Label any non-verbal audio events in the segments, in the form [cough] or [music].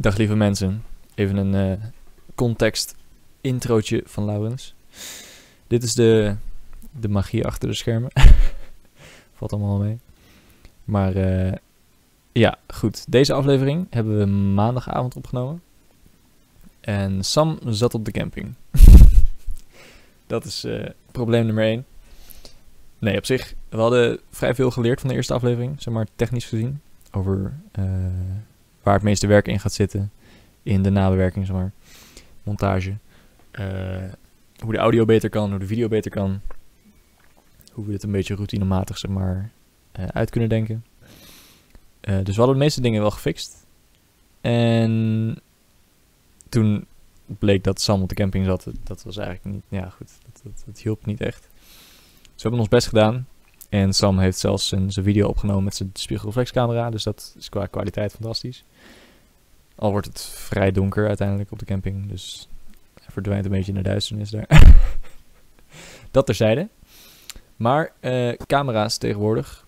Dag lieve mensen. Even een eh, context introotje van Laurens. Dit is de, de magie achter de schermen. [laughs] Valt allemaal mee. Maar eh, ja, goed. Deze aflevering hebben we maandagavond opgenomen. En Sam zat op de camping. [laughs] Dat is eh, probleem nummer 1. Nee, op zich, we hadden vrij veel geleerd van de eerste aflevering, zeg maar technisch gezien. Over waar het meeste werk in gaat zitten. In de nabewerking, zeg maar. Montage. Eh, hoe de audio beter kan, hoe de video beter kan. Hoe we dit een beetje routinematig, zeg maar, eh, uit kunnen denken. Eh, dus we hadden de meeste dingen wel gefixt. En toen bleek dat Sam op de camping zat. Dat was eigenlijk niet, ja goed, dat, dat, dat hielp niet echt. Dus we hebben ons best gedaan. En Sam heeft zelfs zijn, zijn video opgenomen met zijn spiegelreflexcamera. Dus dat is qua kwaliteit fantastisch. Al wordt het vrij donker uiteindelijk op de camping. Dus hij verdwijnt een beetje in de duisternis daar. [laughs] dat terzijde. Maar eh, camera's tegenwoordig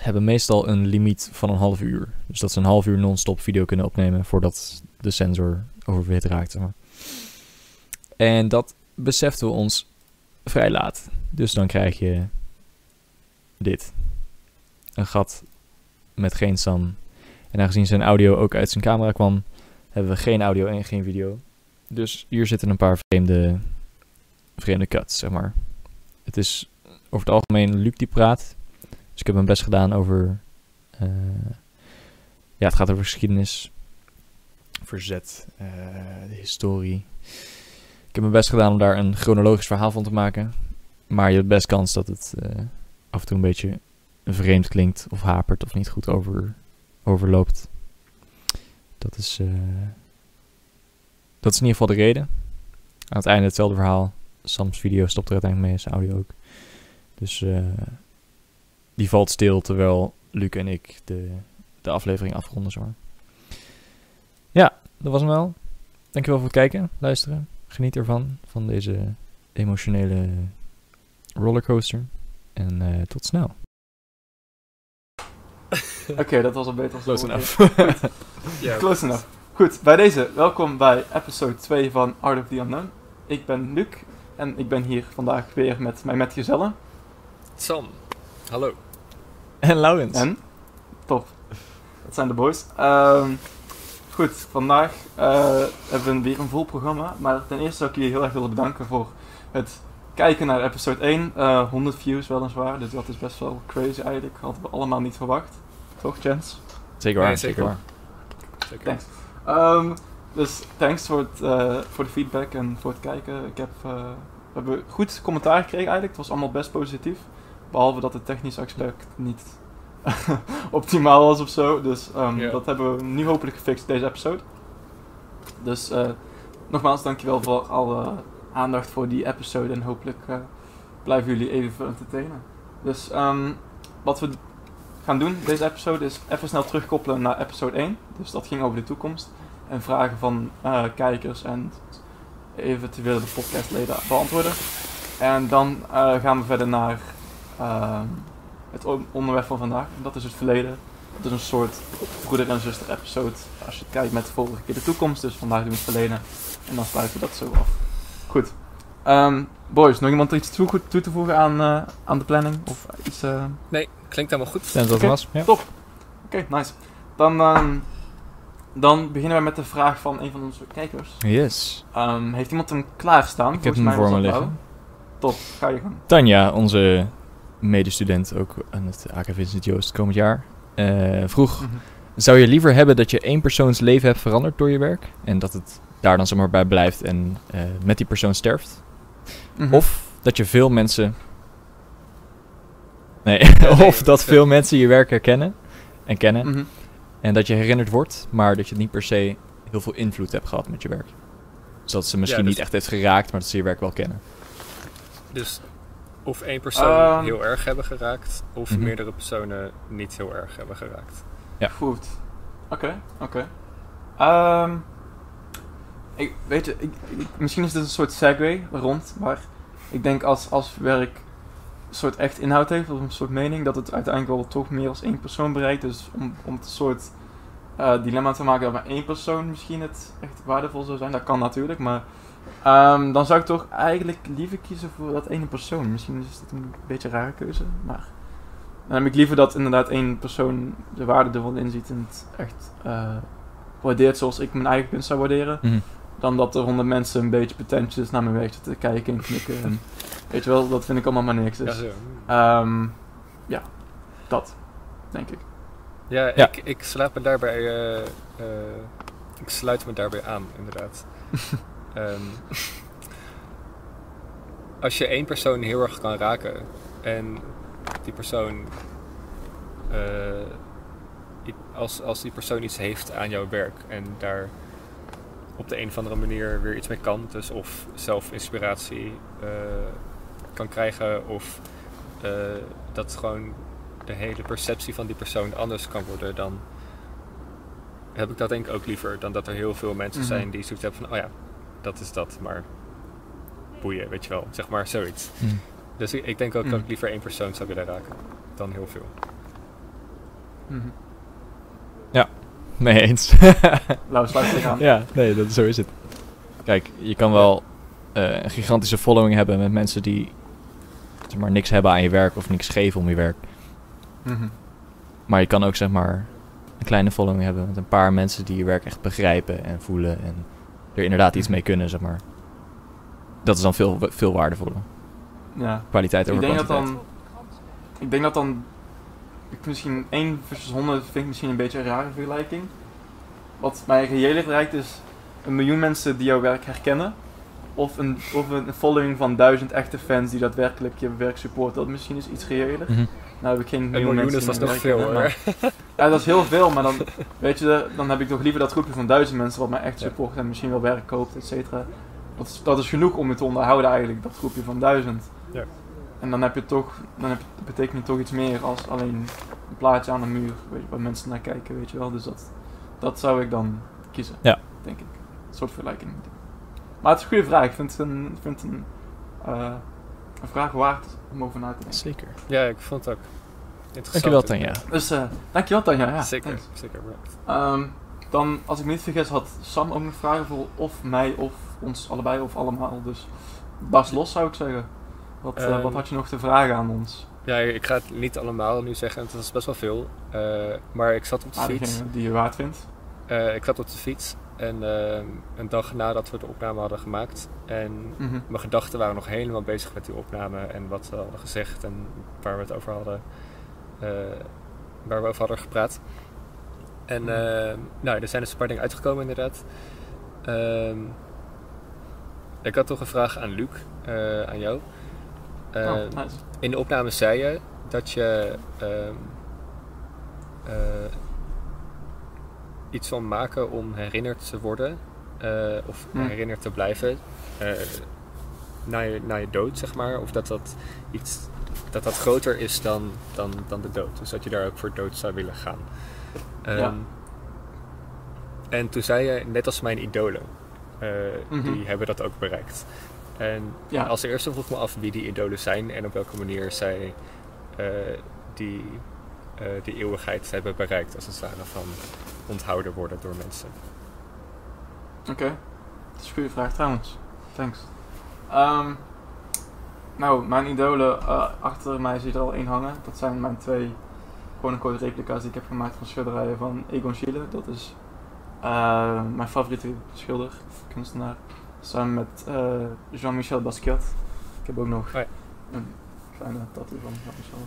hebben meestal een limiet van een half uur. Dus dat ze een half uur non-stop video kunnen opnemen voordat de sensor oververhit raakt. Maar. En dat beseften we ons vrij laat. Dus dan krijg je dit. Een gat met geen Sam. En aangezien zijn audio ook uit zijn camera kwam, hebben we geen audio en geen video. Dus hier zitten een paar vreemde, vreemde cuts, zeg maar. Het is over het algemeen Luc die praat. Dus ik heb mijn best gedaan over... eh, ja, het gaat over geschiedenis. Verzet. eh, de historie. Ik heb mijn best gedaan om daar een chronologisch verhaal van te maken. Maar je hebt best kans dat het eh, af en toe een beetje vreemd klinkt of hapert of niet goed over, overloopt. Dat is, eh, dat is in ieder geval de reden. Aan het einde hetzelfde verhaal. Sam's video stopt er uiteindelijk mee, zijn audio ook. Dus eh, die valt stil terwijl Luc en ik de, de aflevering afronden. Zo. Ja, dat was hem wel. Dankjewel voor het kijken, luisteren. Geniet ervan, van deze emotionele rollercoaster. En eh, tot snel. [laughs] Oké, dat was al beter als Close enough. [laughs] Close enough. Goed, bij deze, welkom bij episode 2 van Art of the Unknown. Ik ben Luc en ik ben hier vandaag weer met mijn metgezellen. Sam, hallo. En Laurens. En? Top. Dat zijn de boys. Ehm, goed, vandaag eh, hebben we weer een vol programma. Maar ten eerste zou ik jullie heel erg willen bedanken voor het kijken naar episode 1. Eh 100 views weliswaar, dus dat is best wel crazy eigenlijk. Hadden we allemaal niet verwacht. Toch, Chance? Zeker waar, Nee, zeker zeker. waar. Zeker. Thanks. Ehm, dus thanks voor, het, eh, voor de feedback en voor het kijken. Ik heb, eh, we hebben goed commentaar gekregen eigenlijk. Het was allemaal best positief. Behalve dat het technisch aspect niet [laughs] optimaal was of zo. Dus ehm, dat hebben we nu hopelijk gefixt deze episode. Dus eh, nogmaals, dankjewel voor alle aandacht voor die episode. En hopelijk eh, blijven jullie even entertainen. Dus ehm, wat we gaan doen deze episode is even snel terugkoppelen naar episode 1. Dus dat ging over de toekomst. En vragen van eh, kijkers en eventueel de podcastleden beantwoorden. En dan eh, gaan we verder naar ehm, het on- onderwerp van vandaag. En dat is het verleden. Dat is een soort broeder en zuster episode. Als je kijkt met de vorige keer de toekomst. Dus vandaag doen we het verleden. En dan sluiten we dat zo af. Goed. Ehm, boys, nog iemand iets toe, toe te voegen aan, eh, aan de planning? Of iets... eh, Nee, klinkt helemaal goed. Dat Oké. was. Ja. Top. Oké, nice. Dan, ehm, dan beginnen we met de vraag van een van onze kijkers. Yes. Ehm, heeft iemand hem klaarstaan? Ik heb Volgens hem mij voor me liggen. Top, ga je gang. Tanja, onze medestudent ook aan het AK Vincent Joost komend jaar, eh, vroeg... Mhm. Zou je liever hebben dat je één persoons leven hebt veranderd door je werk? En dat het daar dan zomaar bij blijft en eh, met die persoon sterft? Mhm. Of dat je veel mensen... Nee, [laughs] [laughs] of dat veel mensen je werk herkennen en kennen. Mhm. En dat je herinnerd wordt, maar dat je niet per se heel veel invloed hebt gehad met je werk. Dus dat ze misschien dus- niet echt heeft geraakt, maar dat ze je werk wel kennen. Dus of één persoon Ehm. heel erg hebben geraakt, of Mhm. meerdere personen niet heel erg hebben geraakt. Ja. Goed. Oké, oké. Ehm, ik, weet je, misschien is dit een soort segue rond, maar ik denk als, als werk een soort echt inhoud heeft, of een soort mening, dat het uiteindelijk wel toch meer als één persoon bereikt. Dus om, om het soort eh, dilemma te maken dat maar één persoon misschien het echt waardevol zou zijn. Dat kan natuurlijk, maar ehm, dan zou ik toch eigenlijk liever kiezen voor dat ene persoon. Misschien is het een beetje een rare keuze, maar dan heb ik liever dat inderdaad één persoon de waarde ervan inziet en het echt eh, waardeert zoals ik mijn eigen kunst zou waarderen. Mhm. Dan dat er honderd mensen een beetje pretentieus naar mijn werk zitten te kijken en knikken. En, weet je wel, dat vind ik allemaal maar niks. Ja, Dus zo. ehm, ja, dat denk ik. Ja, Ja. Ik, ik sluit me daarbij, eh, eh, ik sluit me daarbij aan, inderdaad. [laughs] Ehm, als je één persoon heel erg kan raken en die persoon, eh, als, als die persoon iets heeft aan jouw werk en daar op de een of andere manier weer iets mee kan, dus of zelf inspiratie eh, kan krijgen of eh, dat gewoon de hele perceptie van die persoon anders kan worden, dan heb ik dat denk ik ook liever dan dat er heel veel mensen Mhm. zijn die zoiets hebben van, oh ja, dat is dat, maar boeien, weet je wel, zeg maar zoiets. Mhm. Dus ik, ik denk ook dat Mhm. ik liever één persoon zou willen raken dan heel veel. Mhm. [laughs] Nee eens. [laughs] Lau, sluit ik aan. ja, nee, dat, zo is het. Kijk, je kan wel eh, een gigantische following hebben met mensen die zeg maar, niks hebben aan je werk of niks geven om je werk. Mhm. Maar je kan ook zeg maar een kleine following hebben met een paar mensen die je werk echt begrijpen en voelen en er inderdaad iets mee kunnen, zeg maar. Dat is dan veel, veel waardevoller. Ja. Kwaliteit Ik over denk dat dan. Ik denk dat dan. Ik misschien 1 versus 100 vind ik misschien een beetje een rare vergelijking. Wat mij reëler lijkt is een miljoen mensen die jouw werk herkennen. Of een, of een following van duizend echte fans die daadwerkelijk je werk supporten. Dat misschien is iets reëler. Mhm. Nou heb ik geen Een miljoen, miljoen mensen is dat nog werk veel hoor. maar- Ja, dat is heel veel, maar dan, weet je, dan heb ik toch liever dat groepje van duizend mensen wat mij echt Ja. support en misschien wel werk koopt, et cetera. Dat is, dat is genoeg om het te onderhouden eigenlijk, dat groepje van duizend. Ja. En dan heb je toch, dan heb betekent het toch iets meer als alleen een plaatje aan de muur, weet je, waar mensen naar kijken, weet je wel. Dus dat, dat zou ik dan kiezen, Ja. denk ik. Een soort vergelijking. Maar het is een goede vraag, ik vind het een, vind het een, eh, een vraag waard om over na te denken. Zeker. Ja, ik vond het ook interessant. Dankjewel Tanja. Dus eh dankjewel Tanja, ja. zeker, thanks. zeker. Ehm, dan, als ik me niet vergis, had Sam ook nog vragen voor of mij of ons allebei of allemaal. Dus barst los zou ik zeggen. Wat, eh, Ehm. wat had je nog te vragen aan ons? Ja, ik ga het niet allemaal nu zeggen, het is best wel veel. Eh, maar ik zat op de Ah, fiets. die je waard vindt. Eh, ik zat op de fiets en eh, een dag nadat we de opname hadden gemaakt. En Mhm. mijn gedachten waren nog helemaal bezig met die opname en wat we hadden gezegd en waar we het over hadden, waar we over hadden gepraat. En eh, nou, er zijn dus een paar dingen uitgekomen inderdaad. Ehm, ik had toch een vraag aan Luc, aan jou. Oh, nice. in de opname zei je dat je ehm, eh, iets wil maken om herinnerd te worden eh, of Hmm. herinnerd te blijven eh, na, je, na je dood, zeg maar. Of dat dat iets dat dat groter is dan, dan, dan de dood. Dus dat je daar ook voor dood zou willen gaan. Ehm, Ja. En toen zei je, net als mijn idolen, Mhm. die hebben dat ook bereikt. En Ja. als eerste vroeg ik me af wie die idolen zijn en op welke manier zij eh, die, eh, die eeuwigheid hebben bereikt. Als het ware van onthouden worden door mensen. Oké. Dat is een goede vraag trouwens. Thanks. Ehm, nou, mijn idolen, eh, achter mij zie je er al één hangen. Dat zijn mijn twee quote-unquote replica's die ik heb gemaakt van schilderijen van Egon Schiele. Dat is mijn favoriete schilder, kunstenaar. Samen met eh, Jean-Michel Basquiat. Ik heb ook nog ja. een kleine tattoo van Jean-Michel.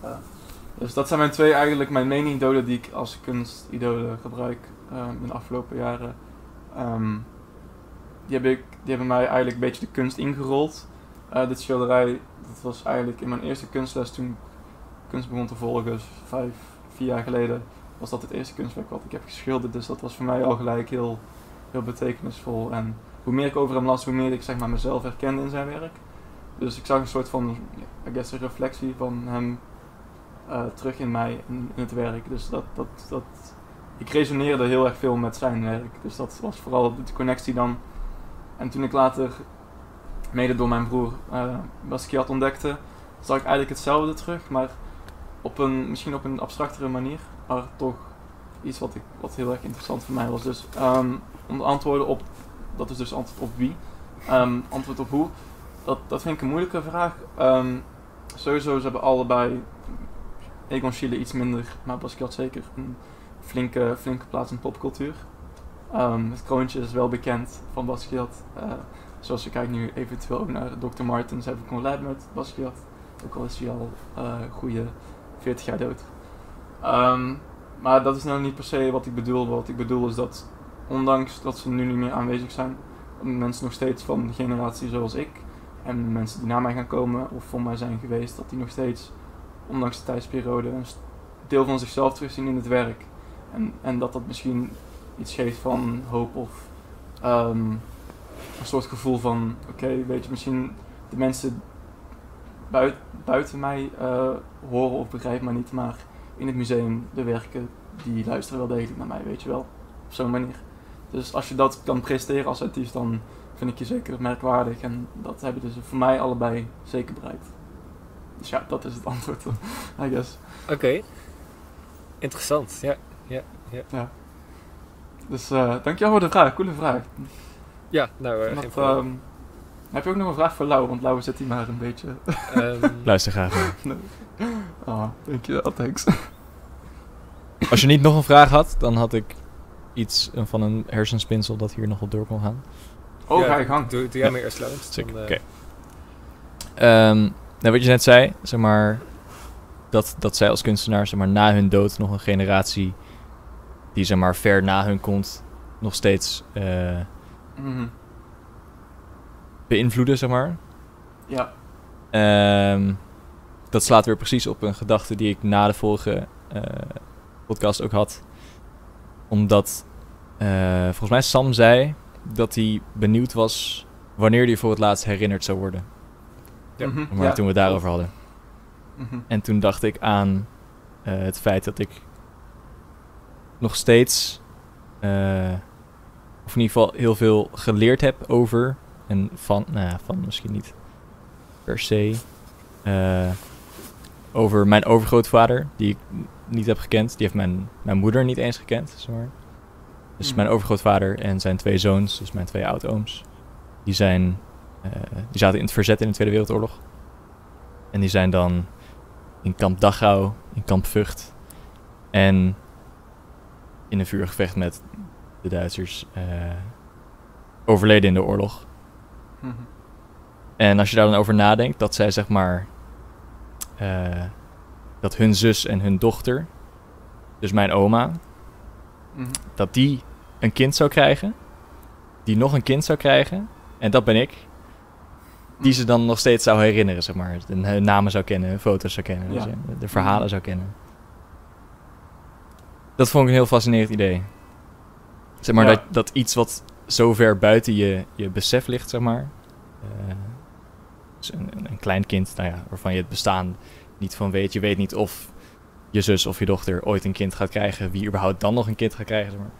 Eh, dus dat zijn mijn twee eigenlijk mijn main idolen die ik als kunstidolen gebruik eh, in de afgelopen jaren. Ehm, die, heb ik, die hebben mij eigenlijk een beetje de kunst ingerold. Dit schilderij, dat was eigenlijk in mijn eerste kunstles toen ik kunst begon te volgen, dus vijf, vier jaar geleden, was dat het eerste kunstwerk wat ik heb geschilderd. Dus dat was voor mij al gelijk heel, heel betekenisvol. En hoe meer ik over hem las, hoe meer ik zeg maar, mezelf herkende in zijn werk. Dus ik zag een soort van, I guess, een reflectie van hem eh, terug in mij, in, het werk. Dus dat, dat, dat, ik resoneerde heel erg veel met zijn werk. Dus dat was vooral de connectie dan. En toen ik later, mede door mijn broer, eh Basquiat ontdekte, zag ik eigenlijk hetzelfde terug, maar op een, misschien op een abstractere manier. Maar toch iets wat, ik, wat heel erg interessant voor mij was. Dus ehm, om te antwoorden op, dat is dus antwoord op wie. Ehm, antwoord op hoe, dat, dat vind ik een moeilijke vraag. Ehm, sowieso, ze hebben allebei, Egon Schiele iets minder, maar Basquiat zeker een flinke, flinke plaats in popcultuur. Ehm, het kroontje is wel bekend van Basquiat. Eh, zoals je kijkt nu eventueel ook naar Dr. Martens, heb ik een met Basquiat. Ook al is hij al eh goede 40 jaar dood. Maar dat is nou niet per se wat ik bedoel. Wat ik bedoel is dat, ondanks dat ze nu niet meer aanwezig zijn, mensen nog steeds van de generatie zoals ik en mensen die na mij gaan komen of voor mij zijn geweest, dat die nog steeds, ondanks de tijdsperiode, een deel van zichzelf terugzien in het werk. En, en dat dat misschien iets geeft van hoop of ehm, een soort gevoel van, oké, weet je, misschien de mensen buit, buiten mij eh, horen of begrijpen maar niet, maar in het museum, de werken, die luisteren wel degelijk naar mij, weet je wel. Op zo'n manier. Dus als je dat kan presteren als artiest, dan vind ik je zeker merkwaardig. En dat hebben dus voor mij allebei zeker bereikt. Dus ja, dat is het antwoord, [laughs] I guess. Oké. Interessant, ja. Dus eh dankjewel voor de vraag, coole vraag. Ja, nou, eh, Dat, ehm, heb je ook nog een vraag voor Lau? Want Lau zit hier maar een beetje... Ehm, [laughs] Luister graag. Oh, dankjewel, thanks. Als je niet nog een vraag had, dan had ik iets van een hersenspinsel dat hier nog op door kon gaan. Oh, ja, ga je gang. Doe, doe jij Ja. maar eerst, dan, eh, oké. Ehm, nou, wat je net zei, zeg maar, dat, dat zij als kunstenaar, zeg maar, na hun dood nog een generatie die, zeg maar, ver na hun komt, nog steeds eh, Mhm. beïnvloeden, zeg maar. Ja. Ehm, dat slaat weer precies op een gedachte die ik na de vorige eh, podcast ook had. Omdat, eh, volgens mij Sam zei dat hij benieuwd was wanneer hij voor het laatst herinnerd zou worden. Ja, Mhm, Maar ja. toen we het daarover hadden. Mhm. En toen dacht ik aan eh, het feit dat ik nog steeds, eh, of in ieder geval heel veel geleerd heb over en van, nou ja, van misschien niet per se, eh, over mijn overgrootvader, die ik niet heb gekend. Die heeft mijn, mijn moeder niet eens gekend, zeg maar. Dus Mhm. mijn overgrootvader en zijn twee zoons, dus mijn twee oudooms, die zijn, eh, die zaten in het verzet in de Tweede Wereldoorlog. En die zijn dan in kamp Dachau, in kamp Vught en in een vuurgevecht met de Duitsers eh, overleden in de oorlog. Mhm. En als je daar dan over nadenkt, dat zij zeg maar. Eh, dat hun zus en hun dochter, dus mijn oma, Mhm. dat die een kind zou krijgen, die nog een kind zou krijgen, en dat ben ik, die ze dan nog steeds zou herinneren, zeg maar. Hun, hun namen zou kennen, hun foto's zou kennen, Ja. dus, de verhalen zou kennen. Dat vond ik een heel fascinerend idee. Zeg maar Ja. dat, dat iets wat zo ver buiten je, je besef ligt, zeg maar. eh, een, een, een klein kind, nou ja, waarvan je het bestaan niet van weet. Je weet niet of je zus of je dochter ooit een kind gaat krijgen. Wie überhaupt dan nog een kind gaat krijgen, zeg maar.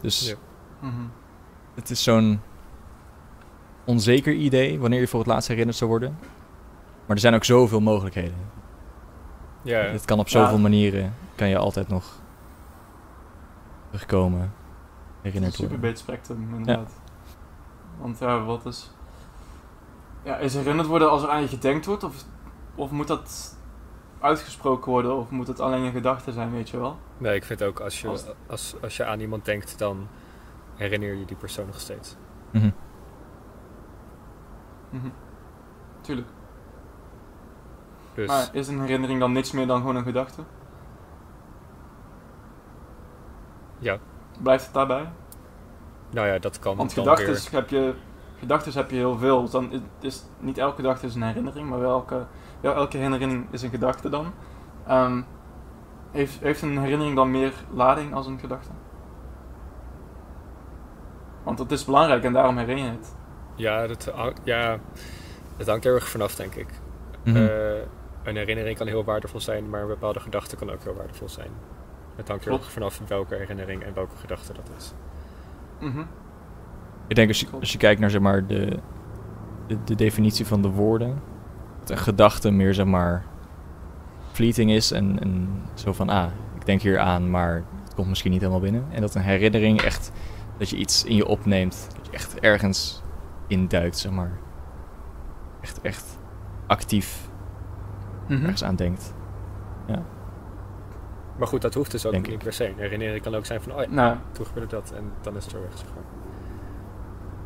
Dus Ja. Mhm. het is zo'n onzeker idee wanneer je voor het laatst herinnerd zou worden. Maar er zijn ook zoveel mogelijkheden. Ja, Het kan op Ja. zoveel manieren, kan je altijd nog terugkomen, herinnerd Super worden. breed spectrum, inderdaad. Want ja, wat is... Ja, is herinnerd worden als er aan je gedenkt wordt? Of, of moet dat uitgesproken worden? Of moet het alleen een gedachte zijn, weet je wel? nee, ik vind ook als je, Als- als, als je aan iemand denkt, dan herinner je die persoon nog steeds. Mhm. Mhm. Tuurlijk. Dus Maar is een herinnering dan niks meer dan gewoon een gedachte? ja, Blijft het daarbij? nou ja, dat kan Want gedachten heb je, gedachtes heb je heel veel. Dus dan is, is niet elke gedachte is een herinnering, maar wel elke, wel elke herinnering is een gedachte dan. Ehm, heeft, heeft een herinnering dan meer lading als een gedachte? Want het is belangrijk en daarom herinner je het. Ja, dat, ja, dat hangt er heel erg vanaf, denk ik. Mhm. Eh, een herinnering kan heel waardevol zijn, maar een bepaalde gedachte kan ook heel waardevol zijn. Het hangt er erg vanaf welke herinnering en welke gedachte dat is. Mhm. Ik denk als je, als je kijkt naar zeg maar, de, de, de definitie van de woorden, dat een gedachte meer zeg maar fleeting is en, en zo van, ah, ik denk hier aan, maar het komt misschien niet helemaal binnen. En dat een herinnering echt, dat je iets in je opneemt. Dat je echt ergens induikt, zeg maar. Echt, echt actief Mhm. ergens aan denkt. Maar goed, dat hoeft dus ook Denk niet ik. per se. Een herinnering kan ook zijn van, oh ja, Nou, toen gebeurde dat en dan is het zo weg,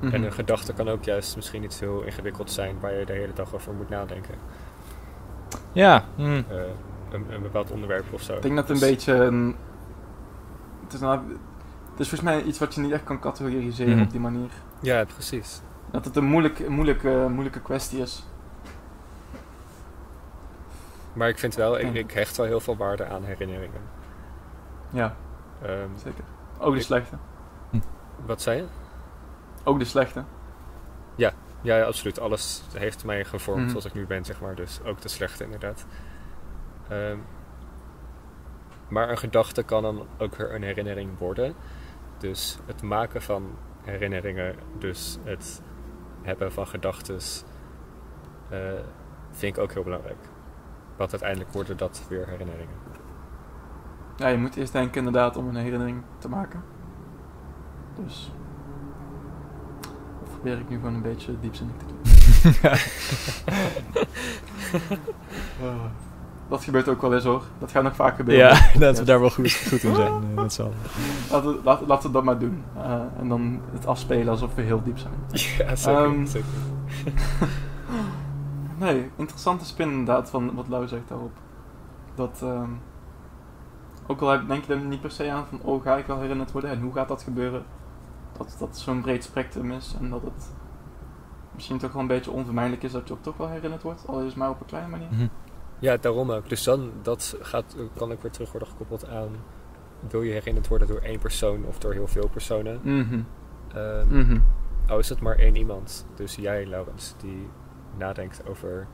mhm. En een gedachte kan ook juist misschien iets heel ingewikkeld zijn waar je de hele dag over moet nadenken. Ja, hm. Eh, een, een bepaald onderwerp of zo. Ik denk dat het een Dus- beetje een... Het is, nou, het is volgens mij iets wat je niet echt kan categoriseren Mhm. op die manier. Ja, precies. Dat het een moeilijk, een moeilijke, moeilijke kwestie is. Maar ik vind wel, ik, ik hecht wel heel veel waarde aan herinneringen. Ja, Ehm, zeker. Ook de Ik- slechte. wat zei je? Ook de slechte. Ja, ja, absoluut. Alles heeft mij gevormd Mhm. zoals ik nu ben, zeg maar. Dus ook de slechte, inderdaad. Ehm, maar een gedachte kan dan ook weer een herinnering worden. Dus het maken van herinneringen, dus het hebben van gedachten, eh, vind ik ook heel belangrijk. Want uiteindelijk worden dat weer herinneringen. Ja, je moet eerst denken inderdaad om een herinnering te maken. Dus... Dat probeer ik nu gewoon een beetje diepzinnig te doen. [laughs] Oh. Dat gebeurt ook wel eens hoor. Dat gaat nog vaak gebeuren. ja, [laughs] dat we daar wel goed, goed in zijn. [laughs] eh, z'n allen. Laten, we- laten, laten we dat maar doen. Eh, en dan het afspelen alsof we heel diep zijn. ja, zeker. Ehm, zeker. Nee, interessante spin inderdaad van wat Lau zegt daarop. Dat, ehm, ook al denk je er niet per se aan van, oh ga ik wel herinnerd worden en hoe gaat dat gebeuren? Dat dat zo'n breed spectrum is en dat het misschien toch wel een beetje onvermijdelijk is dat je ook toch wel herinnerd wordt, al is het maar op een kleine manier. Mhm. Ja, daarom ook. Dus dan dat gaat, kan ook weer terug worden gekoppeld aan... Wil je herinnerd worden door één persoon of door heel veel personen? Mhm. Ehm, Mhm. Al is het maar één iemand, dus jij, Laurens, die nadenkt over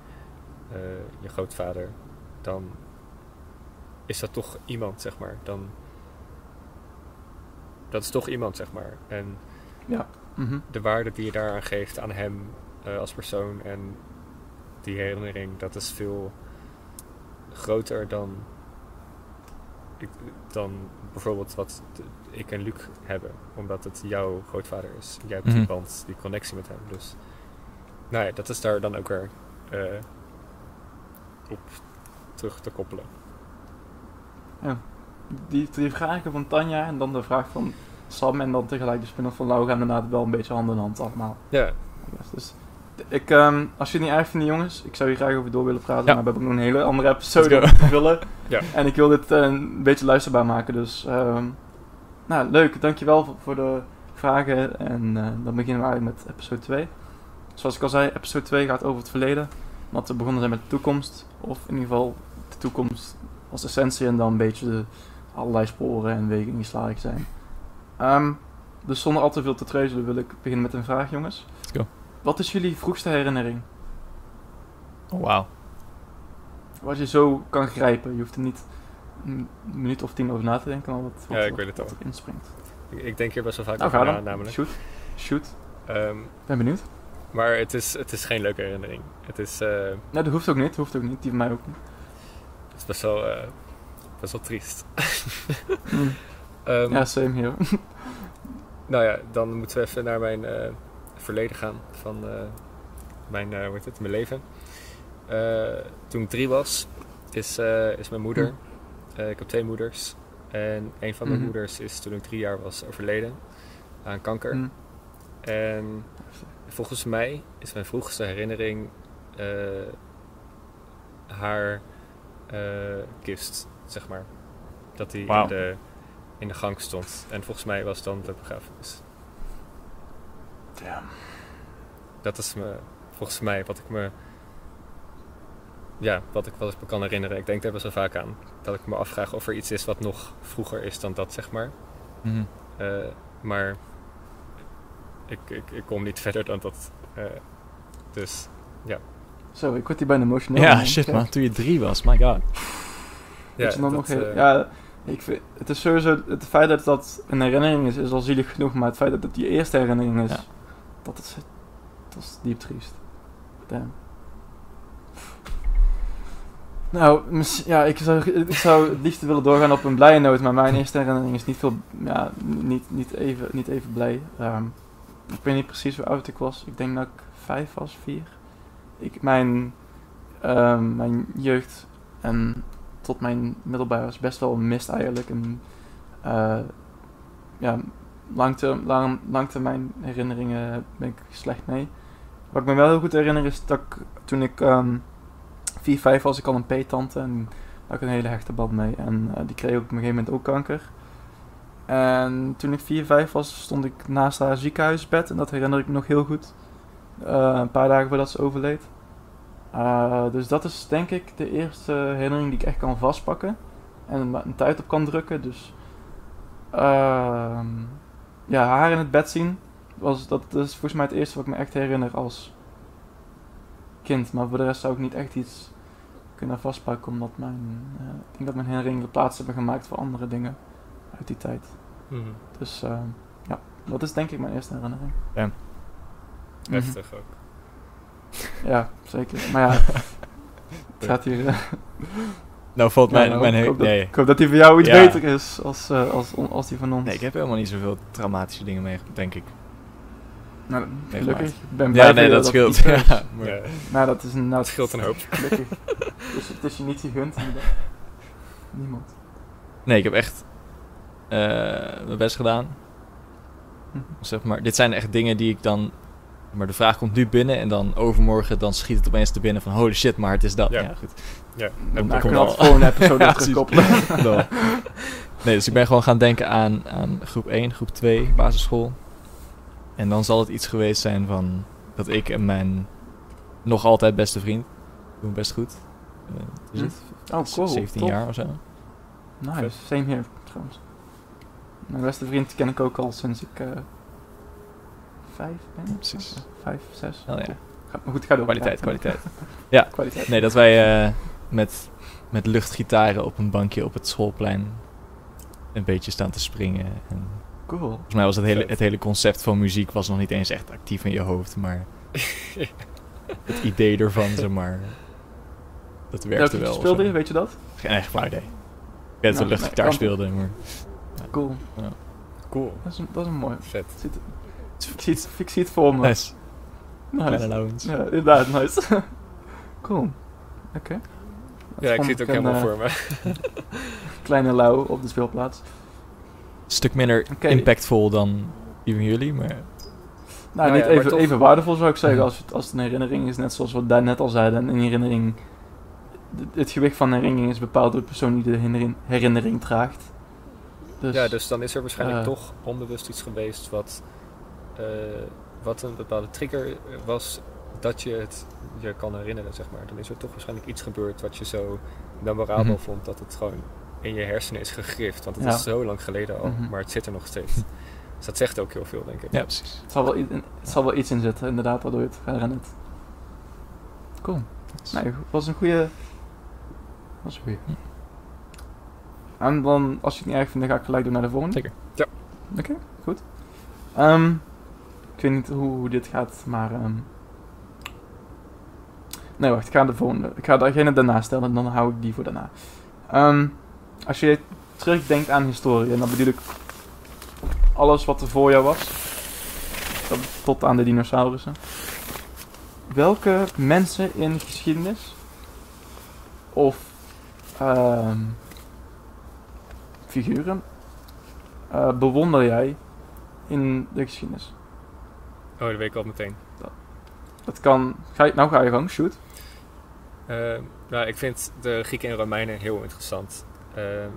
eh, je grootvader, dan is dat toch iemand, zeg maar. Dan, dat is toch iemand, zeg maar. En Mhm. de waarde die je daaraan geeft aan hem eh, als persoon en die herinnering, dat is veel groter dan, ik, dan bijvoorbeeld wat ik en Luc hebben, omdat het jouw grootvader is. Jij hebt die Mhm. band, die connectie met hem. Dus nou ja, dat is daar dan ook weer eh, op terug te koppelen. Die, die vragen van Tanja en dan de vraag van Sam en dan tegelijk de spin-off van Lau gaan inderdaad wel een beetje hand in hand allemaal. Ja, dus ik, ehm, als je het niet erg vindt, jongens, ik zou hier graag over door willen praten, Ja. maar we hebben ook nog een hele andere episode te vullen. [laughs] Ja. En ik wil dit eh, een beetje luisterbaar maken, dus ehm, nou, leuk. Dankjewel voor, voor de vragen en eh, dan beginnen we eigenlijk met episode 2. Zoals ik al zei, episode 2 gaat over het verleden, want we begonnen zijn met de toekomst, of in ieder geval de toekomst als essentie en dan een beetje de, allerlei sporen en wegen die slarig zijn. Ehm, dus zonder al te veel te treuzelen wil ik beginnen met een vraag, jongens. Let's go. Wat is jullie vroegste herinnering? Oh, wauw. Wat je zo kan grijpen. Je hoeft er niet een minuut of tien over na te denken. Maar wat, wat, Ja, ik wat- weet het wat al. er inspringt. ik, ik denk hier best wel vaak Nou, over na, namelijk. Shoot. Shoot. Ehm, Ben benieuwd. maar het is, het is geen leuke herinnering. Het is, eh, Nee, dat hoeft ook niet. Dat hoeft ook niet. Die van mij ook niet. het is best wel, eh, best wel triest. [laughs] Ehm, ja, same hier. [laughs] Nou ja, dan moeten we even naar mijn eh, verleden gaan van eh, mijn, hoe heet het, mijn leven. Toen ik drie was, is, is mijn moeder. eh, ik heb twee moeders. En een van mijn Mhm. moeders is toen ik drie jaar was overleden aan kanker. En volgens mij is mijn vroegste herinnering haar kist, zeg maar. Dat die Wauw. in, de, in de gang stond. En volgens mij was dan de begrafenis. Ja. Dat is me, volgens mij wat ik me. Ja, wat ik, wat ik me kan herinneren. Ik denk daar best wel vaak aan. Dat ik me afvraag of er iets is wat nog vroeger is dan dat, zeg maar. Mhm. Eh, maar ik, ik, ik kom niet [laughs] verder dan dat. Eh, dus Zo, ik word hier bijna emotioneel. Ja, shit Ja. man. Toen je drie was, my god. Ja, Dat je dan dat, nog heel- eh, ja, ik vind, het is sowieso, het feit dat dat een herinnering is, is al zielig genoeg, maar het feit dat het die eerste herinnering is, Ja. dat is, dat is diep triest. Damn. Nou, ja, ik zou, ik zou het liefst willen doorgaan op een blije noot, maar mijn eerste herinnering is niet, veel, ja, niet, niet, even, niet even blij. Ehm, ik weet niet precies hoe oud ik was. Ik denk dat ik vijf was, vier. Ik, mijn, ehm, mijn jeugd en tot mijn middelbaar was best wel een mist eigenlijk. En, eh, ja, lang, langtermijn herinneringen ben ik slecht mee. Wat ik me wel heel goed herinner is dat ik, toen ik ehm 4, 5 was ik al een peetante en had ik een hele hechte band mee. En eh, die kreeg op een gegeven moment ook kanker. En toen ik 4, 5 was, stond ik naast haar ziekenhuisbed en dat herinner ik me nog heel goed. Eh, een paar dagen voordat ze overleed. Eh, dus dat is denk ik de eerste herinnering die ik echt kan vastpakken. En een, een tijd op kan drukken. Dus ehm, ja, haar in het bed zien. Was, dat is volgens mij het eerste wat ik me echt herinner als kind. Maar voor de rest zou ik niet echt iets kunnen vastpakken. Omdat mijn, eh, ik denk dat mijn herinneringen plaats hebben gemaakt voor andere dingen uit die tijd. Mhm. Dus eh, ja, dat is denk ik mijn eerste herinnering. Ja. Heftig ook. Ja, zeker. Maar ja, [laughs] het gaat hier... eh, Nou valt ja, mijn... nou, mijn ik, hoop dat, nee. ik hoop dat die voor jou iets Ja. beter is als, eh, als, als die van ons. nee, ik heb helemaal niet zoveel traumatische dingen mee, denk ik. Nou, Nee, gelukkig. Ik ben blij Ja, nee, je dat scheelt. [laughs] Ja, maar- Ja, Nou, dat is een... Nou, dat scheelt een hoop. Gelukkig. [laughs] dus het is je niet gegund. Niemand. Nee, ik heb echt eh, mijn best gedaan. Hm. Zeg maar, dit zijn echt dingen die ik dan... Maar de vraag komt nu binnen en dan overmorgen dan schiet het opeens te binnen van holy shit, maar het is dat. Ja. Ja, goed. Ja, Dan wel. het volgende episode [laughs] Ja, terugkoppelen. [laughs] Nee, dus ik ben gewoon gaan denken aan, aan groep 1, groep 2, basisschool. En dan zal het iets geweest zijn van dat ik en mijn nog altijd beste vriend, doen best goed. Eh, is Hm. het? Oh, cool. 17 Top. jaar of zo. Nice. Same here, trouwens. Mijn beste vriend ken ik ook al sinds ik eh vijf ben. Precies. Vijf, zes. Oh ja. Cool. Ga, maar goed, ga door. Kwaliteit, [laughs] Ja, kwaliteit. kwaliteit. Nee, dat wij eh, met, met luchtgitaren op een bankje op het schoolplein een beetje staan te springen. En Cool. volgens mij was het hele, het hele concept van muziek was nog niet eens echt actief in je hoofd, maar [laughs] het idee ervan, zeg maar, dat werkte wel. speelde je, weet je dat? Geen eigen flauw idee. Ik weet dat we Nou, luchtgitaar nee, speelden, maar... Cool. Cool. Dat is, een- dat is een mooi. Vet. Het, ik zie het, ik zie het voor me. Nice. Nice. Ja, inderdaad, nice. [laughs] cool. Oké. Ja, ik zie het ook een, helemaal eh, voor me. [laughs] Kleine lauw op de speelplaats. stuk minder impactvol dan die van jullie, maar... Nou, Nou niet ja, even, toch- even waardevol zou ik zeggen als het, als het een herinnering is. Net zoals we daar net al zeiden. Een herinnering... Het, het gewicht van een herinnering is bepaald door de persoon die de herinnering, herinnering draagt. Dus, ja, dus dan is er waarschijnlijk eh, toch onbewust iets geweest wat, wat een bepaalde trigger was dat je het je kan herinneren, zeg maar. Dan is er toch waarschijnlijk iets gebeurd wat je zo memorabel Mhm. vond dat het gewoon in je hersenen is gegrift. Want het Ja. is zo lang geleden al, Mhm. maar het zit er nog steeds. dus dat zegt ook heel veel, denk ik. Ja, precies. Het zal, wel, i- het zal wel iets in zitten, inderdaad, waardoor je het herinnert. Cool. Nee, was een goede. Was een goede. En dan, als je het niet erg vindt, dan ga ik gelijk door naar de volgende. Zeker. Ja. Oké, goed. Ehm, ik weet niet hoe, hoe dit gaat, maar. ehm, nee, wacht, ik ga de volgende. Ik ga degene daarna stellen en dan hou ik die voor daarna. Ehm, als je terugdenkt aan historie, en dan bedoel ik alles wat er voor jou was, tot- aan de dinosaurussen. Welke mensen in geschiedenis of ehm, figuren eh, bewonder jij in de geschiedenis? Oh, dat weet ik al meteen. Dat kan. Ga je, nou ga je gang, shoot. Eh, nou, ik vind de Grieken en Romeinen heel interessant.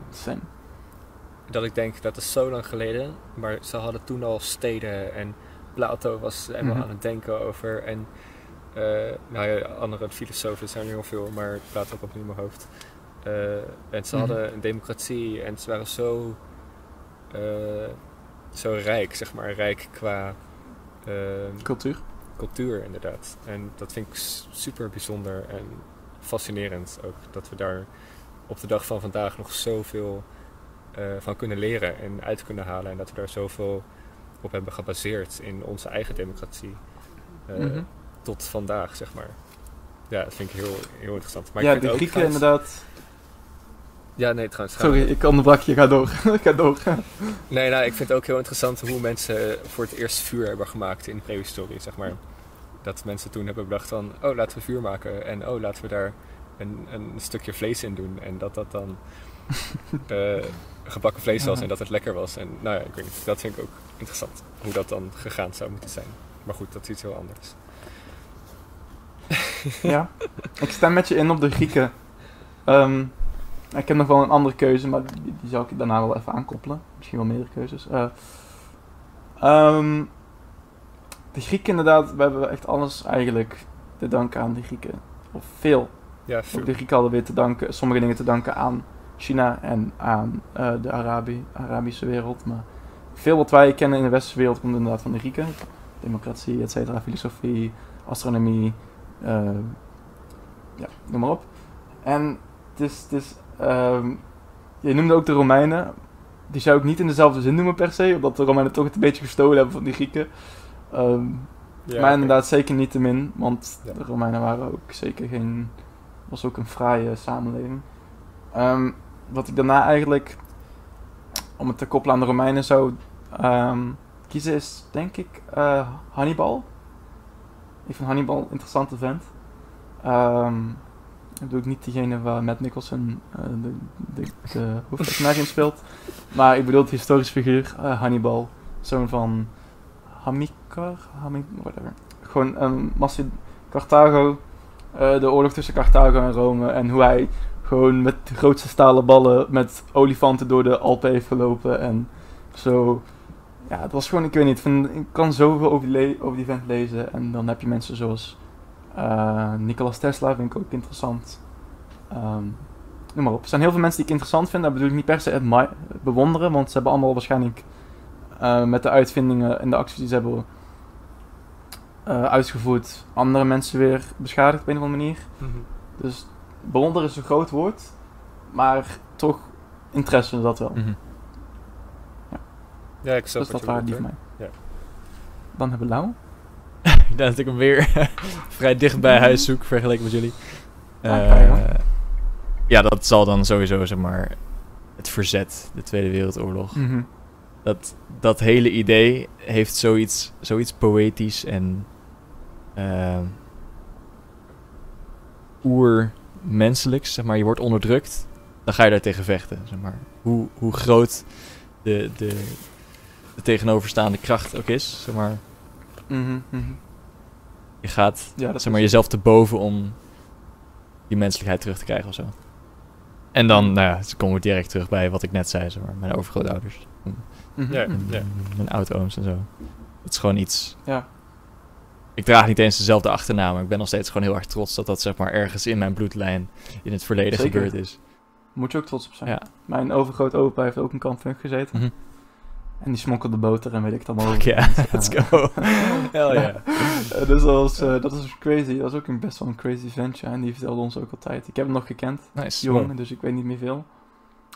Same. dat ik denk dat is zo lang geleden, maar ze hadden toen al steden en Plato was helemaal Mhm. aan het denken over en eh, nou ja, andere filosofen zijn er heel veel, maar Plato komt niet in mijn hoofd. Eh, en ze Mhm. hadden een democratie en ze waren zo, eh, zo rijk, zeg maar, rijk qua Cultuur. cultuur inderdaad. En dat vind ik super bijzonder en fascinerend ook. Dat we daar op de dag van vandaag nog zoveel eh van kunnen leren en uit kunnen halen. En dat we daar zoveel op hebben gebaseerd in onze eigen democratie. eh, Mhm. Tot vandaag, zeg maar. Ja, dat vind ik heel, heel interessant. Maar ja, de Grieken inderdaad. Ja, nee, trouwens. Sorry, ik onderbrak je. Ga door. [laughs] ga door. Nee, nou, ik vind het ook heel interessant hoe mensen voor het eerst vuur hebben gemaakt in prehistorie, zeg maar. Dat mensen toen hebben bedacht van, oh, laten we vuur maken. En oh, laten we daar een, een stukje vlees in doen. En dat dat dan [laughs] eh, gebakken vlees was en dat het lekker was. En nou ja, ik weet niet, dat vind ik ook interessant. Hoe dat dan gegaan zou moeten zijn. Maar goed, dat is iets heel anders. Ja, [laughs] ik stem met je in op de Grieken. Ehm, ik heb nog wel een andere keuze, maar die, die zal ik daarna wel even aankoppelen. Misschien wel meerdere keuzes. Eh, ehm, de Grieken inderdaad, we hebben echt alles eigenlijk te danken aan de Grieken. Of veel. Ja, Ook de Grieken hadden weer te danken, sommige dingen te danken aan China en aan eh, de Arabi Arabische wereld. Maar veel wat wij kennen in de westerse wereld komt inderdaad van de Grieken. Democratie, et cetera, filosofie, astronomie, eh, ja, noem maar op. En het is, het is ehm, je noemde ook de Romeinen. Die zou ik niet in dezelfde zin noemen per se, omdat de Romeinen toch het een beetje gestolen hebben van die Grieken. Ehm, Ja, maar inderdaad zeker niet te min, want Ja. de Romeinen waren ook zeker geen... was ook een fraaie samenleving. Ehm, wat ik daarna eigenlijk, om het te koppelen aan de Romeinen zou kiezen is, denk ik, eh, Hannibal. Ik vind Hannibal een interessante vent. Dat doe ik niet diegene waar Matt Nicholson eh, de, de, de hoofdpersonage in speelt. Maar ik bedoel de historische figuur eh, Hannibal. Zoon van Hamikar? Hamik, whatever. Gewoon Maced Carthago. eh, de oorlog tussen Carthago en Rome. En hoe hij gewoon met de grootste stalen ballen met olifanten door de Alpen heeft gelopen. En zo. Ja, het was gewoon, ik weet niet, ik kan zoveel over die, over die vent lezen. En dan heb je mensen zoals eh Nikola Tesla, vind ik ook interessant. Ehm, noem maar op. Er zijn heel veel mensen die ik interessant vind. Dat bedoel ik niet per se bewonderen, want ze hebben allemaal waarschijnlijk eh, met de uitvindingen en de acties die ze hebben eh, uitgevoerd, andere mensen weer beschadigd op een of andere manier. Mhm. Dus bewonderen is een groot woord, maar toch interesse dat wel. Mhm. Ja, ik snap dus dat waren die van mij. Ja. Dan hebben we Lau. [laughs] Dat ik hem weer [laughs] vrij dicht bij huis zoek, vergeleken met jullie. Ah, Eh, ja, dat zal dan sowieso, zeg maar, het verzet, de Tweede Wereldoorlog. Mhm. Dat, dat hele idee heeft zoiets, zoiets poëtisch en ehm oermenselijks. Zeg maar, je wordt onderdrukt, dan ga je daar tegen vechten. Zeg maar. hoe, hoe groot de, de, de tegenoverstaande kracht ook is. Zeg maar, Mhm, mhm. Je gaat Ja, dat zeg maar, jezelf te boven om die menselijkheid terug te krijgen of zo. En dan, nou ja, ze komen direct terug bij wat ik net zei, zeg maar, mijn overgrootouders. Mhm, Ja, ja. Mijn oud-ooms en zo. Het is gewoon iets... Ja. Ik draag niet eens dezelfde achternaam, maar ik ben nog steeds gewoon heel erg trots dat dat zeg maar ergens in mijn bloedlijn in het verleden Zeker. gebeurd is. Moet je ook trots op zijn. Ja. Mijn overgroot opa heeft ook een kamp Funk gezeten. Mhm. En die smokkelde boter en weet ik het allemaal. Fuck yeah, [laughs] let's go. Hell yeah. [laughs] Dus dat was, eh, dat was crazy. Dat was ook een best wel een crazy ventje. En die vertelde ons ook altijd. Ik heb hem nog gekend. Nice. Jong, Wow. dus ik weet niet meer veel.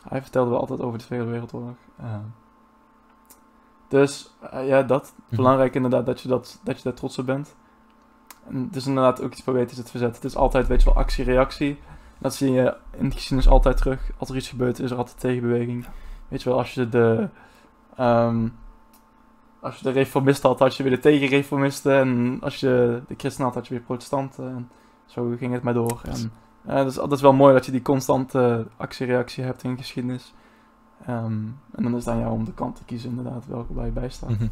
Hij vertelde wel altijd over de Tweede Wereldoorlog. Eh, dus eh, ja, dat. Mhm. Belangrijk inderdaad dat je, dat, dat je daar trots op bent. En het is inderdaad ook iets poëtisch het verzet. Het is altijd, weet je wel, actie-reactie. Dat zie je in de geschiedenis altijd terug. Als er iets gebeurt, is er altijd tegenbeweging. Weet je wel, als je de... ehm, als je de reformisten had, had je weer de tegenreformisten. En als je de christenen had, had je weer protestanten. En zo ging het maar door. En, dus dat is wel mooi dat je die constante actie-reactie hebt in geschiedenis. Ehm, en dan is het aan jou om de kant te kiezen, inderdaad, welke waar je bij staat. Mhm.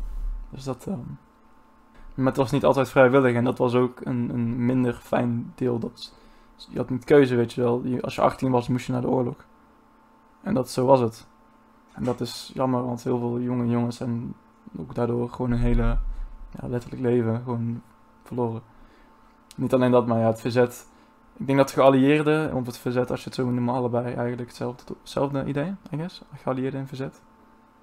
Dus dat. ehm, maar het was niet altijd vrijwillig en dat was ook een, een minder fijn deel. Dat, je had niet keuze, weet je wel. Je- als je 18 was, moest je naar de oorlog. En dat, zo was het. En dat is jammer, want heel veel jonge jongens en ook daardoor gewoon een hele ja, letterlijk leven gewoon verloren. Niet alleen dat, maar ja, het verzet. Ik denk dat de geallieerden, of het verzet, als je het zo noemt, allebei eigenlijk hetzelfde, hetzelfde idee, I guess. Geallieerden en verzet.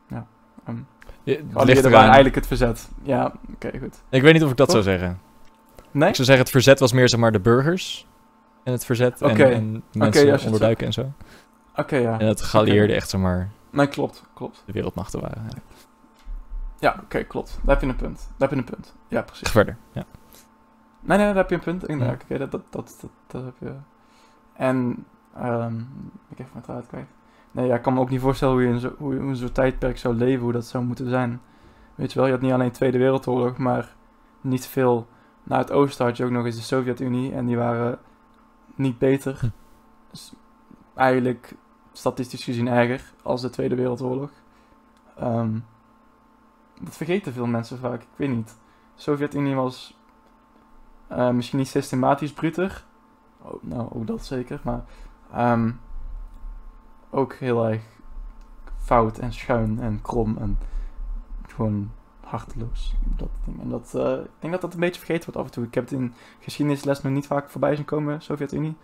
Ja. ehm, Ja, Geallieerden waren eigenlijk het verzet. Ja, oké, goed. Ik weet niet of ik dat Toch? zou zeggen. Nee? Ik zou zeggen, het verzet was meer zeg maar de burgers. En het verzet en, en mensen het onderduiken en zo. Oké, ja. En het geallieerden Oké. echt zeg maar Nee, klopt, klopt. de wereldmachten waren. Ja. Ja, oké, klopt. Daar heb je een punt. Daar heb je een punt. Ja, precies. Verder, ja. Nee, nee, daar heb je een punt. Inderdaad, Ja. oké, dat, dat, dat, heb je. En, ehm ik even mijn draad kwijt. Nee, ja, ik kan me ook niet voorstellen hoe je in zo- hoe je in zo'n tijdperk zou leven, hoe dat zou moeten zijn. Weet je wel, je had niet alleen Tweede Wereldoorlog, maar niet veel. Na het oosten had je ook nog eens de Sovjet-Unie en die waren niet beter. Hm. Dus eigenlijk statistisch gezien erger als de Tweede Wereldoorlog. Ehm, dat vergeten veel mensen vaak, ik weet niet. De Sovjet-Unie was eh, misschien niet systematisch bruter. Oh, nou, ook dat zeker, maar ehm, ook heel erg fout en schuin en krom en gewoon harteloos. Dat ding. En dat, eh, ik denk dat dat een beetje vergeten wordt af en toe. Ik heb het in geschiedenisles nog niet vaak voorbij zien komen, Sovjet-Unie.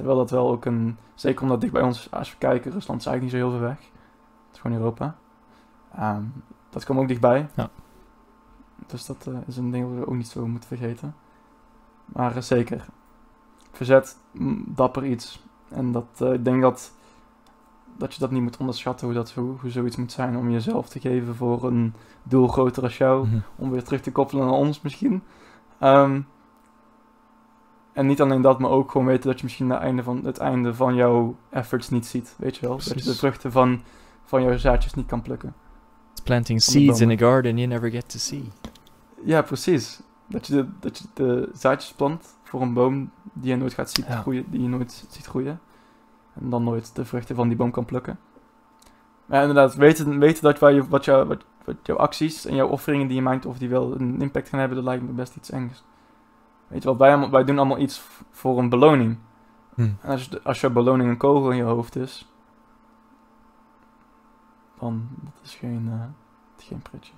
Terwijl dat wel ook een, zeker omdat dicht bij ons, als we kijken, Rusland is eigenlijk niet zo heel veel weg. Het is gewoon Europa. Ehm, dat kwam ook dichtbij. Ja. Dus dat eh, is een ding dat we ook niet zo moeten vergeten. Maar eh, zeker, verzet, mm, dapper iets. En dat, eh, ik denk dat, dat je dat niet moet onderschatten, hoe, dat, hoe, hoe zoiets moet zijn om jezelf te geven voor een doel groter als jou Mhm. om weer terug te koppelen naar ons misschien. Ehm, en niet alleen dat, maar ook gewoon weten dat je misschien het einde van, het einde van jouw efforts niet ziet. Weet je wel? Dat je de vruchten van, van jouw zaadjes niet kan plukken. It's planting seeds in a garden you never get to see. Ja, precies. Dat je de, dat je de zaadjes plant voor een boom die je nooit gaat zien Ja. groeien, die je nooit ziet groeien. En dan nooit de vruchten van die boom kan plukken. Maar inderdaad, weten, weten dat waar je, wat, jou, wat, wat jouw acties en jouw offeringen die je maakt, of die wel een impact gaan hebben, dat lijkt me best iets engs. Weet je wel, wij, wij doen allemaal iets voor een beloning. Hm. Als, je, als jouw beloning een kogel in je hoofd is, dan dat is geen, is geen pretje.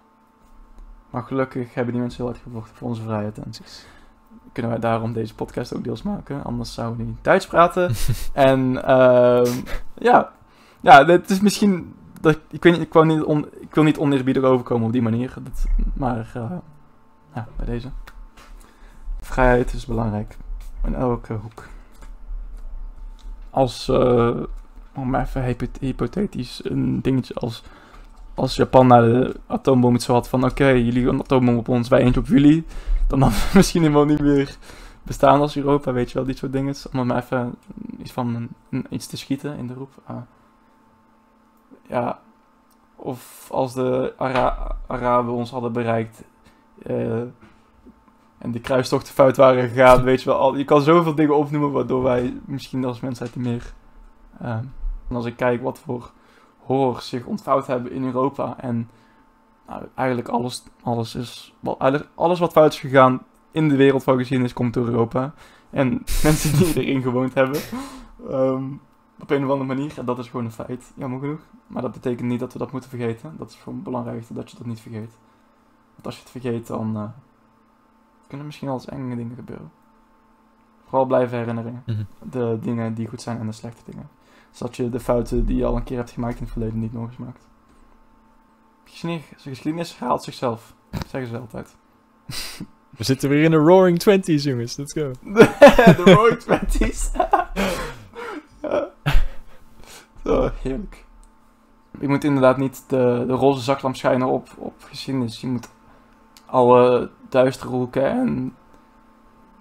Maar gelukkig hebben die mensen heel hard gevochten voor onze vrijheid. En kunnen wij daarom deze podcast ook deels maken. Anders zouden we niet Duits praten. [laughs] en ehm, ja, ja, het is misschien... Dat, ik, weet niet, ik, wou niet on, ik wil niet oneerbiedig overkomen op die manier. Dat, maar eh, ja, bij deze. Vrijheid is belangrijk. In elke hoek. Als, eh, om even hypo- hypothetisch, een dingetje als... Als Japan naar de atoombom iets had van... Oké, jullie een atoombom op ons, wij eentje op jullie. Dan hadden we [laughs] misschien helemaal niet meer bestaan als Europa, weet je wel, dit soort dingen. Om maar even iets van iets te schieten in de roep. Ah. ja, of als de Ara Araben ons hadden bereikt eh, en de kruistochten fout waren gegaan, weet je wel. Al, je kan zoveel dingen opnoemen waardoor wij misschien als mensheid meer... eh, en als ik kijk wat voor horrors zich ontvouwd hebben in Europa en nou, eigenlijk alles, alles is... Alles wat fout is gegaan in de wereld van geschiedenis komt door Europa. En [laughs] mensen die erin gewoond hebben. ehm, op een of andere manier. En dat is gewoon een feit, jammer genoeg. Maar dat betekent niet dat we dat moeten vergeten. Dat is gewoon het belangrijkste, dat je dat niet vergeet. Want als je het vergeet, dan eh, kunnen misschien wel eens enge dingen gebeuren. Vooral blijven herinneren. Mhm. De dingen die goed zijn en de slechte dingen. Zodat je de fouten die je al een keer hebt gemaakt in het verleden niet nog eens maakt. Geschiedenis, geschiedenis herhaalt zichzelf. Zeggen ze altijd. [laughs] We zitten weer in de Roaring Twenties, jongens. Let's go. [laughs] de Roaring Twenties. [laughs] ja. Zo, heerlijk. Je moet inderdaad niet de, de roze zaklamp schijnen op, op geschiedenis. Je moet alle duistere hoeken en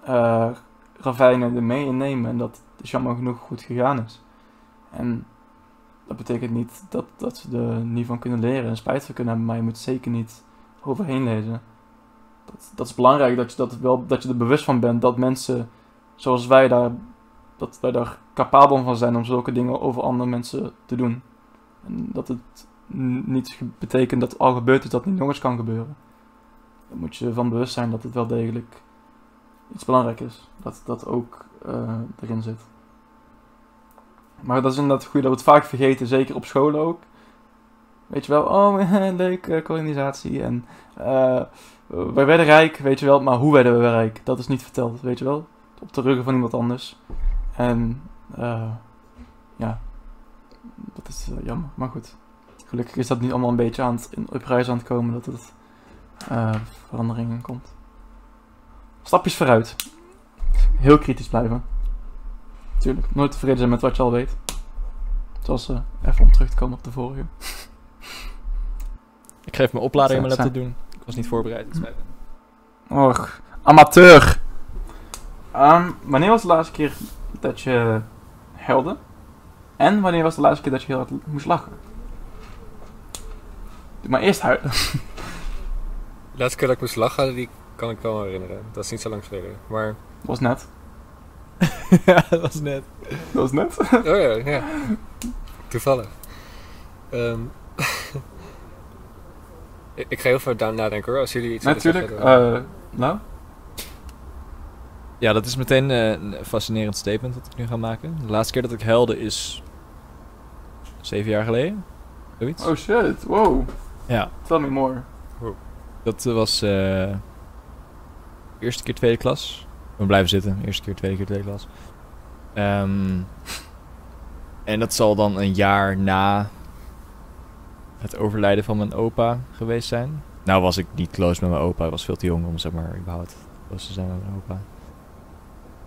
eh ravijnen er mee innemen. En dat is jammer genoeg goed gegaan is. En dat betekent niet dat, dat we er niet van kunnen leren en spijt van kunnen hebben. Maar je moet zeker niet overheen lezen. Dat, dat is belangrijk dat je, dat, wel, dat je er bewust van bent dat mensen zoals wij daar, dat wij daar capabel van zijn om zulke dingen over andere mensen te doen. En dat het niet betekent dat al gebeurd is dat niet nog eens kan gebeuren. Daar moet je van bewust zijn dat het wel degelijk iets belangrijk is. Dat dat ook eh, erin zit. Maar dat is inderdaad goed dat we het vaak vergeten, zeker op scholen ook. Weet je wel, oh [laughs] leuk, kolonisatie en eh, wij werden rijk, weet je wel, maar hoe werden we rijk? Dat is niet verteld, weet je wel. Op de ruggen van iemand anders. En eh, ja, dat is jammer, maar goed. Gelukkig is dat niet allemaal een beetje aan het, in, op reis aan het komen dat het eh, veranderingen komt. Stapjes vooruit. Heel kritisch blijven. Tuurlijk, nooit tevreden zijn met wat je al weet. Zoals eh, even om terug te komen op de vorige. [laughs] Ik geef mijn oplading aan mijn laptop doen. Ik was niet voorbereid. Och, amateur. Ehm, wanneer was de laatste keer dat je huilde? En wanneer was de laatste keer dat je heel hard moest lachen? Doe maar eerst huilen. [laughs] De laatste keer dat ik moest lachen, die kan ik wel herinneren. Dat is niet zo lang geleden. Maar, Dat was net. [laughs] ja, dat was net. Dat was net. oh ja, ja. Toevallig. Ehm, [laughs] ik, ik ga heel veel daar nadenken hoor, als jullie iets willen Natuurlijk. eh, nou, Ja, dat is meteen eh, een fascinerend statement dat ik nu ga maken. De laatste keer dat ik huilde is zeven jaar geleden. Zoiets. oh shit, wow. Ja, Tell me more. Dat eh, was eh eerste keer tweede klas. Ben blijven zitten. Eerste keer, tweede keer tweede klas. Ehm, en dat zal dan een jaar na het overlijden van mijn opa geweest zijn. Nou was ik niet close met mijn opa. Ik was veel te jong om zeg maar überhaupt close te zijn met mijn opa.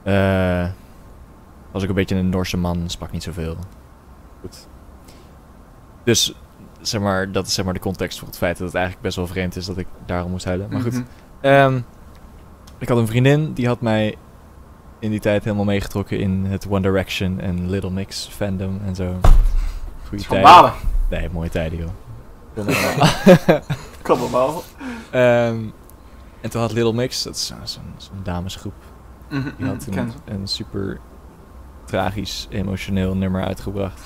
Eh, was ik een beetje een Norse man, sprak niet zoveel. Goed. Dus zeg maar, dat is zeg maar de context voor het feit dat het eigenlijk best wel vreemd is dat ik daarom moest huilen. Maar goed, Mhm. Ehm, ik had een vriendin die had mij in die tijd helemaal meegetrokken in het One Direction en Little Mix fandom en zo. Goeie tijden. Schandalig. Nee, mooie tijden joh. Kan wel wel. Ehm, en toen had Little Mix, dat is zo- zo'n damesgroep, Mhm, die had mhm, een super tragisch, emotioneel nummer uitgebracht.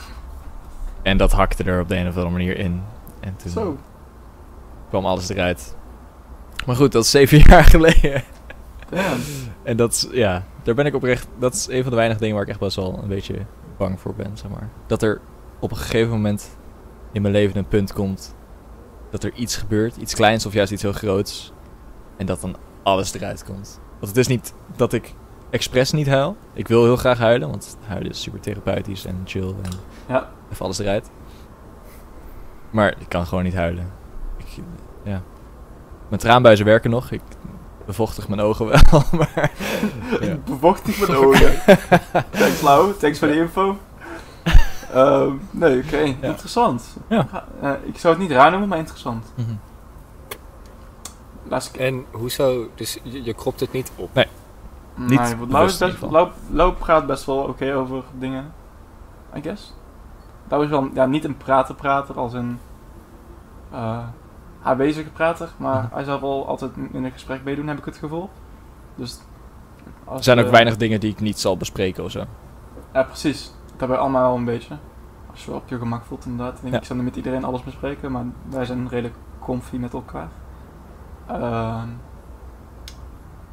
En dat hakte er op de een of andere manier in. En toen Zo. kwam alles eruit. Maar goed, dat is zeven [laughs] jaar geleden. Damn. En dat is, ja, daar ben ik oprecht, dat is een van de weinige dingen waar ik echt best wel een beetje bang voor ben, zeg maar. Dat er op een gegeven moment in mijn leven een punt komt dat er iets gebeurt, iets kleins of juist iets heel groots, en dat dan alles eruit komt. Want het is niet dat ik expres niet huil. Ik wil heel graag huilen, want huilen is super therapeutisch en chill en Ja. even alles eruit. Maar ik kan gewoon niet huilen. Ik, ja. Mijn traanbuizen werken nog. Ik bevochtig mijn ogen wel, [laughs] maar... [laughs] ja. Ik bevochtig mijn ogen. [laughs] Thanks Lau, thanks voor de info. Ehm, nee, oké, interessant. Ja. Eh, ik zou het niet raar noemen, maar interessant. Mhm. Laatste keer. En hoezo, dus je, je kropt het niet op? Niet Nee, Lau, in best, ieder Lau, Lau praat best wel oké over dingen. I guess. Lau is wel ja, niet een prater-prater als een eh aanwezige prater, maar Mhm. hij zal wel altijd in een gesprek meedoen, heb ik het gevoel. Dus Er zijn ook we- weinig dingen die ik niet zal bespreken of zo. Ja, precies. Dat hebben we allemaal wel een beetje. Als je wel op je gemak voelt, inderdaad. Ik, denk, Ja. ik zal niet met iedereen alles bespreken, maar wij zijn redelijk comfy met elkaar. Ehm,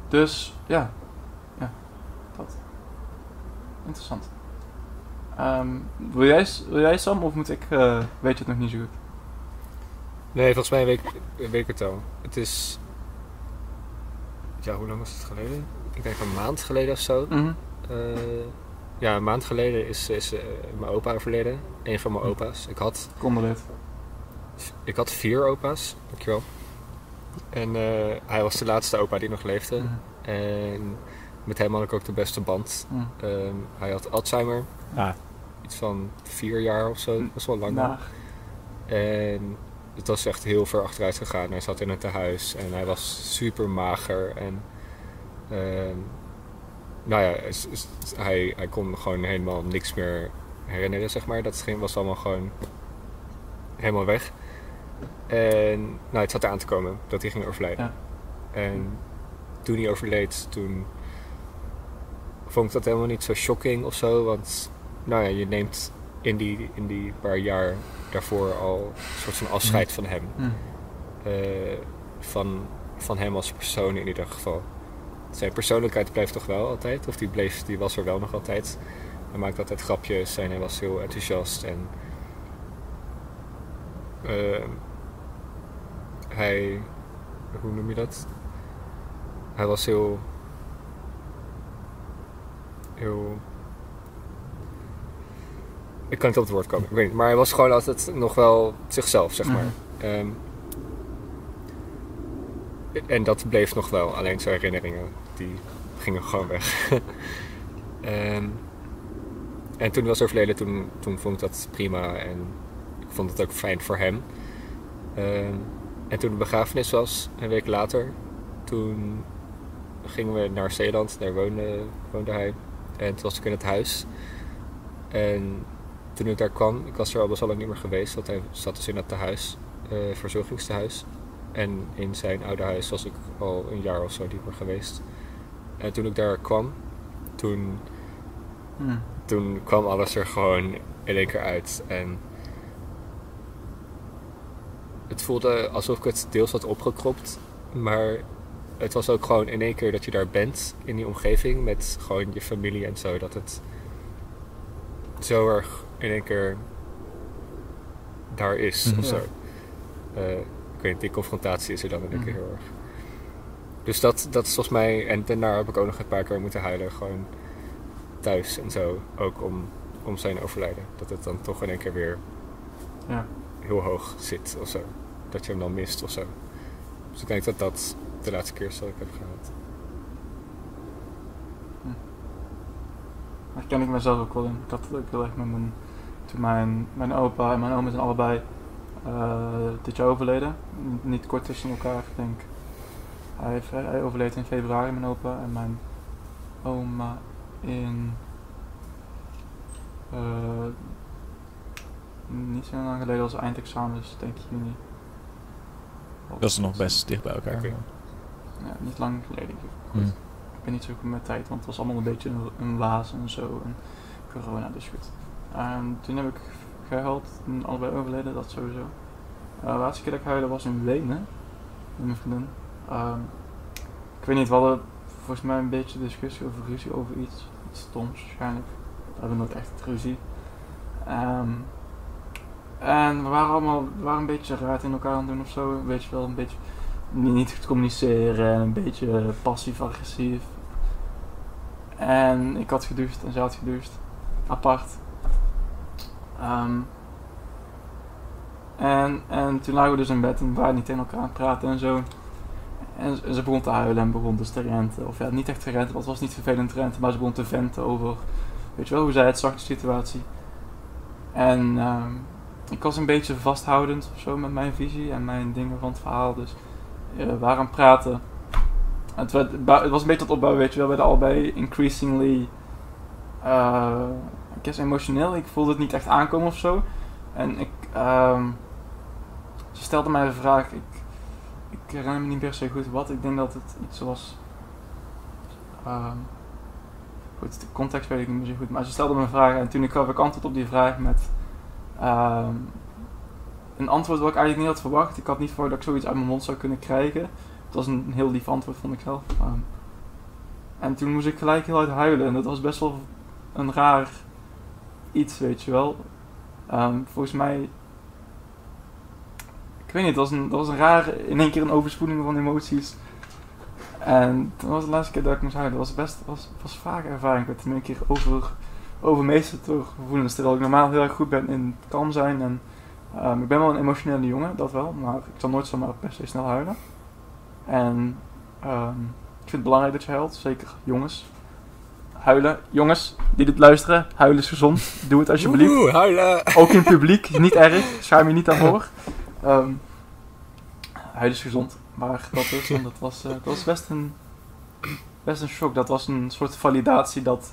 dus, ja. Dat. Interessant. Ehm, wil, jij, wil jij Sam, of moet ik, eh, weet je het nog niet zo goed? Nee, volgens mij weet, ik- weet ik het al. Het is... Ja, hoe lang was het geleden? Ik denk een maand geleden of zo. Mhm. Eh, ja, een maand geleden is, is eh, mijn opa overleden. Een van mijn Hm. opa's. Ik had, Condoleert. ik had vier opa's, dankjewel. En hij was de laatste opa die nog leefde. Mhm. En met hem had ik ook de beste band. Ehm, hij had Alzheimer, Ah, iets van vier jaar of zo. Dat was wel lang. En het was echt heel ver achteruit gegaan. Hij zat in het tehuis en hij was super mager. En ehm, nou ja, hij, hij kon gewoon helemaal niks meer herinneren, zeg maar. Dat ging, was allemaal gewoon helemaal weg. En nou, het zat eraan te komen dat hij ging overlijden. Ja. En toen hij overleed, toen vond ik dat helemaal niet zo shocking of zo. Want nou ja, je neemt in die, in die paar jaar daarvoor al een soort van afscheid van hem. Mhm. Eh, van, van hem als persoon in ieder geval. Zijn persoonlijkheid blijft toch wel altijd, of die, bleef, die was er wel nog altijd. Hij maakte altijd grapjes en hij was heel enthousiast. En eh, hij, hoe noem je dat? Hij was heel, heel ik kan niet op het woord komen, ik weet niet. Maar hij was gewoon altijd nog wel zichzelf, zeg maar. Mhm. Ehm, en dat bleef nog wel. Alleen zijn herinneringen, die gingen gewoon weg. [laughs] Ehm, en toen hij was overleden, toen, toen vond ik dat prima. En ik vond het ook fijn voor hem. Ehm, en toen de begrafenis was, een week later, toen gingen we naar Zeeland, daar woonde, woonde hij. En toen was ik in het huis. En toen ik daar kwam, ik was er al best wel lang niet meer geweest, want hij zat dus in het tehuis, eh verzorgingstehuis. En in zijn oude huis was ik al een jaar of zo niet meer geweest. En toen ik daar kwam, toen, Hm. toen kwam alles er gewoon in één keer uit. En het voelde alsof ik het deels had opgekropt, maar het was ook gewoon in één keer dat je daar bent in die omgeving met gewoon je familie en zo. Dat het zo erg in één keer daar is Mhm. of zo. Eh, ik weet niet, die confrontatie is er dan in één keer Mhm. heel erg. Dus dat, dat is volgens mij, en daarna heb ik ook nog een paar keer moeten huilen, gewoon thuis en zo. Ook om, om zijn overlijden. Dat het dan toch in één keer weer Ja. heel hoog zit of zo. Dat je hem dan mist of zo. Dus ik denk dat dat de laatste keer dat ik heb gehad. Daar ken ik mezelf ook wel in. Ik had het ook heel erg met mijn... Toen mijn, mijn opa en mijn oma zijn allebei eh, dit jaar overleden. Niet kort tussen elkaar, ik denk. Hij, heeft- hij overleed in februari, mijn opa. En mijn oma in... eh, niet zo lang geleden als eindexamens, denk ik juni. Dat is nog best dicht bij elkaar. Ja, niet lang geleden. Hm. Ik ben niet zo goed met tijd, want het was allemaal een beetje een, een waas en zo. En corona, dus goed. En toen heb ik gehuild, toen allebei overleden, dat sowieso. Eh, de laatste keer dat ik huilde was in Wenen, met mijn vriendin. Ehm, ik weet niet, we hadden volgens mij een beetje discussie over ruzie over iets. Iets stoms waarschijnlijk. We hebben nooit echt ruzie. Ehm, en we waren allemaal we waren een beetje raar in elkaar aan het doen of zo. Weet je wel, een beetje niet goed communiceren en een beetje passief-agressief. En ik had gedoucht en zij had gedoucht. Apart. Ehm, en, en toen lagen we dus in bed en we waren niet tegen elkaar aan het praten en zo. En ze- begon te huilen en begon dus te renten. Of ja, niet echt te renten, want het was niet vervelend te renten, maar ze begon te venten over, weet je wel, hoe zij het zag, de situatie. En ehm, ik was een beetje vasthoudend of zo met mijn visie en mijn dingen van het verhaal. Dus waren aan het praten. Het, het was een beetje tot opbouw, weet je wel. We werden allebei increasingly, eh ik guess emotioneel. Ik voelde het niet echt aankomen of zo. En ik, ehm, ze stelde mij een vraag. Ik, ik herinner me niet per se goed wat. Ik denk dat het iets was. ehm, goed, de context weet ik niet meer zo goed. Maar ze stelde me een vraag en toen ik gaf ik antwoord op die vraag met. ehm, een antwoord wat ik eigenlijk niet had verwacht. Ik had niet verwacht dat ik zoiets uit mijn mond zou kunnen krijgen. Het was een heel lief antwoord, vond ik zelf. Ehm, en toen moest ik gelijk heel hard huilen. En dat was best wel een raar iets, weet je wel. Ehm, volgens mij... Ik weet niet, dat was, een, dat was een raar... In één keer een overspoeling van emoties. En toen was de laatste keer dat ik moest huilen. Dat was best... was, was vaak ervaring. Ik werd in één keer over, overmeesterd door gevoelens. Terwijl ik normaal heel erg goed ben in kalm zijn en... Ehm, ik ben wel een emotionele jongen, dat wel, maar ik zal nooit zomaar per se snel huilen. En ehm, ik vind het belangrijk dat je huilt, zeker jongens. Huilen, jongens die dit luisteren, huilen is gezond. Doe het alsjeblieft. Oeh, huilen! Ook in het publiek, niet erg, schaam je niet daarvoor. Ehm huilen is gezond, maar dat, is, en dat, was, eh, dat was best een, best een shock. Dat was een soort validatie dat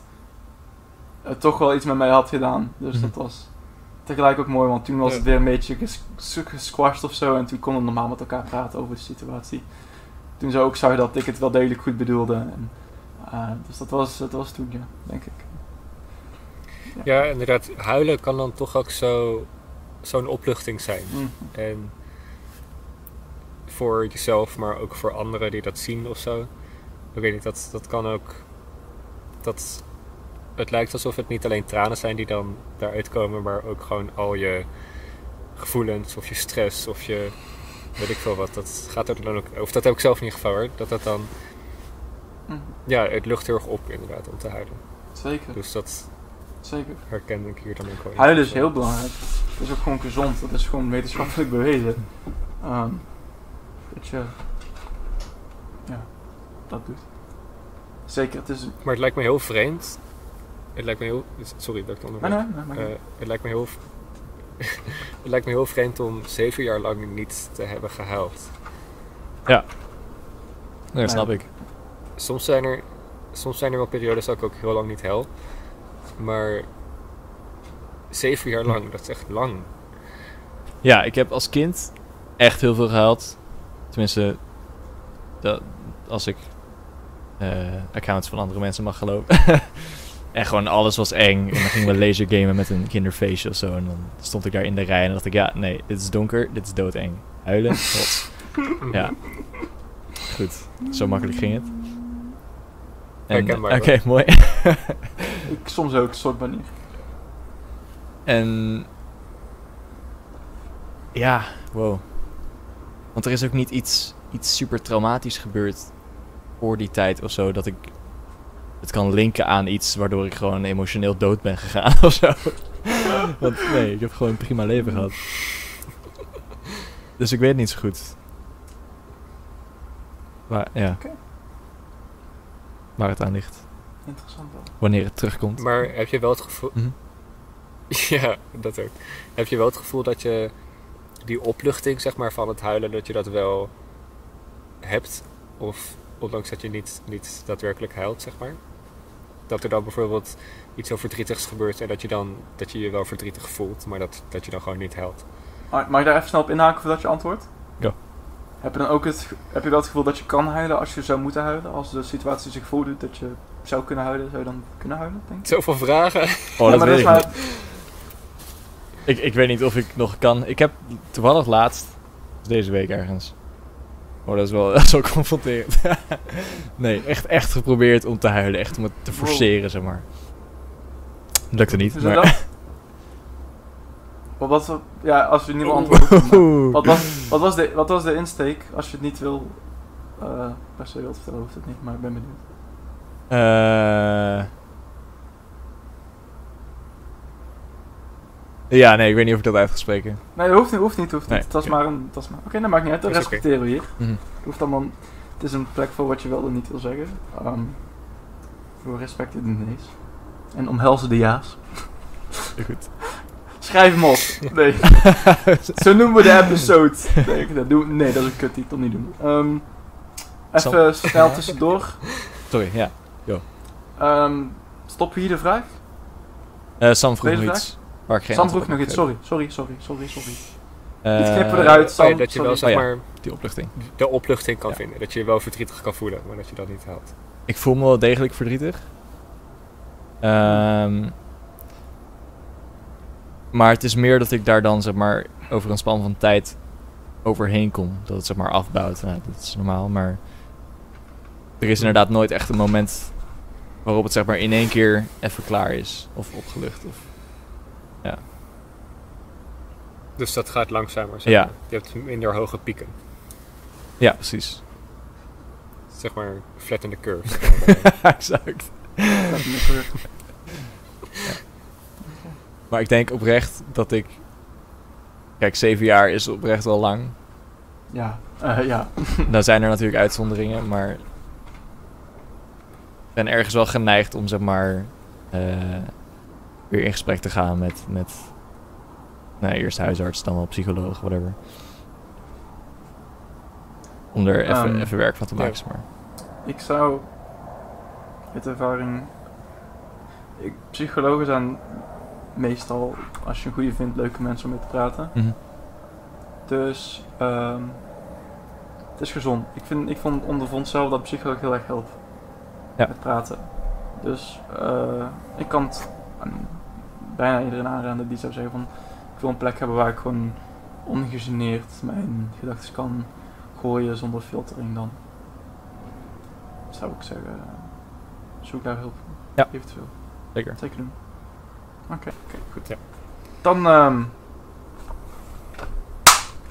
het toch wel iets met mij had gedaan. Dus Mhm. dat was tegelijk ook mooi, want toen was het weer een beetje ges gesquashed of zo. En toen konden we normaal met elkaar praten over de situatie. Toen ze ook zag dat ik het wel degelijk goed bedoelde. En, eh, dus dat was, dat was toen, ja, denk ik. Ja, inderdaad. Huilen kan dan toch ook zo, zo'n opluchting zijn. Mm. En voor jezelf, maar ook voor anderen die dat zien of zo. Ik weet niet, dat, dat kan ook. Dat, het lijkt alsof het niet alleen tranen zijn die dan daaruit komen, maar ook gewoon al je gevoelens of je stress of je weet ik veel wat. Dat gaat er dan ook. Of dat heb ik zelf in ieder geval hoor. Dat dat dan. Mm. Ja, het lucht heel erg op inderdaad om te huilen. Zeker, Dus dat zeker. herken ik hier dan ook wel. Huilen is heel belangrijk. Het is ook gewoon gezond. Dat is gewoon wetenschappelijk bewezen. Ehm, dat je... Ja, dat doet. Zeker, het is... Maar het lijkt me heel vreemd. Het lijkt me heel. Sorry dat ik het Nee, Eh, het lijkt me heel. [laughs] het lijkt me heel vreemd om zeven jaar lang niet te hebben gehuild. Nee, dat snap ik. soms zijn er, soms zijn er wel periodes dat ik ook heel lang niet hel. Maar zeven jaar lang, dat is echt lang. Ja, ik heb als kind echt heel veel gehaald. Tenminste, dat, als ik eh, accounts van andere mensen mag geloven. [laughs] en gewoon alles was eng. En dan gingen we laser gamen met een kinderfeestje of zo. En dan stond ik daar in de rij en dacht ik, ja, nee, dit is donker, dit is doodeng. Huilen. [laughs] Ja. Goed, zo makkelijk ging het. Oké, mooi. [laughs] Ik soms ook, soort manier. En ja, wow. Want er is ook niet iets, iets super traumatisch gebeurd voor die tijd of zo, dat ik het kan linken aan iets waardoor ik gewoon emotioneel dood ben gegaan [laughs] of zo. Want nee, ik heb gewoon een prima leven gehad. Dus ik weet het niet zo goed. Maar ja. Waar het aan ligt. Interessant wel. Wanneer het terugkomt. Maar heb je wel het gevoel... Mhm. [laughs] Ja, dat ook. Heb je wel het gevoel dat je die opluchting zeg maar, van het huilen, dat je dat wel hebt? Of ondanks dat je niet, niet daadwerkelijk huilt, zeg maar? Dat er dan bijvoorbeeld iets zo verdrietigs gebeurt en dat je dan dat je je wel verdrietig voelt, maar dat, dat je dan gewoon niet huilt. Mag mag ik daar even snel op inhaken voordat je antwoordt? Ja. Heb je dan ook het, heb je wel het gevoel dat je kan huilen als je zou moeten huilen? Als de situatie zich voordoet dat je zou kunnen huilen, zou je dan kunnen huilen, denk ik? Zoveel vragen. [laughs] Oh, Ja, dat maar weet ik maar- Ik, ik weet niet of ik nog kan. Ik heb toevallig laatst, deze week ergens. Oh, dat is wel, [laughs] dat is wel confronterend. [laughs] nee, echt, echt geprobeerd om te huilen. Echt om het te forceren, zeg maar. Lukte niet. Maar... dat? Wat was ja, als je niet wil antwoorden. Wat was, wat, was de, wat was de insteek? Als je het niet wil, eh per se wilt vertellen, hoeft het niet, maar ik ben benieuwd. Eh. Ja, nee, ik weet niet of ik dat uit ga spreken. Nee, dat hoeft niet, hoeft niet, hoeft niet. Nee, Het was maar een, het was maar... Oké, dat maakt niet uit, dat Is respecteren we hier. Mhm. Het hoeft allemaal... Het is een plek voor wat je wel en niet wil zeggen. Ehm voor respect in de nees. En omhelzen de ja's. Goed. Schrijf hem op. Nee. [laughs] Zo noemen we de episode. Nee, dat, doen, nee, dat is een kuttitel, niet doen. Ehm even snel tussendoor. Sorry, ja. Ehm stoppen we hier de vraag? Eh, Sam vroeg iets. Waar ik geen Sam antwoord vroeg nog iets, sorry, sorry, sorry, sorry, sorry. gegeven. Dit knippen we Eh, eruit, Sam. Oh ja, dat je wel zeg Oh ja. maar Die opluchting. de opluchting kan Ja. vinden. Dat je je wel verdrietig kan voelen, maar dat je dat niet huilt. Ik voel me wel degelijk verdrietig. Ehm, maar het is meer dat ik daar dan zeg maar over een span van tijd overheen kom. Dat het zeg maar afbouwt. Nou, dat is normaal, maar er is inderdaad nooit echt een moment waarop het zeg maar in één keer even klaar is of opgelucht. Of, Dus dat gaat langzamer. Zeg Ja. maar. Je hebt minder hoge pieken. ja, precies. Zeg maar flat in the curve. [laughs] exact. Maar ik denk oprecht dat ik. Kijk, zeven jaar is oprecht wel lang. Ja, eh, ja. [laughs] Dan zijn er natuurlijk uitzonderingen, maar ik ben ergens wel geneigd om zeg maar eh, weer in gesprek te gaan met, met nou, eerst huisarts, dan wel psycholoog, whatever. Om er even, Ehm, even werk van te ja. maken, zeg maar. Ik zou uit ervaring. Ik, psychologen zijn meestal, als je een goede vindt, leuke mensen om mee te praten. Mhm. Dus ehm, het is gezond. Ik, vind, ik vond ondervond zelf dat psycholoog heel erg helpt Ja. met praten. Dus eh, ik kan het bijna iedereen aanraden die zou zeggen van wil een plek hebben waar ik gewoon ongegeneerd mijn gedachten kan gooien zonder filtering dan zou ik zeggen zoek daar hulp Ja. eventueel. Zeker. Zeker doen. Oké, oké, goed. Ja. Dan, ehm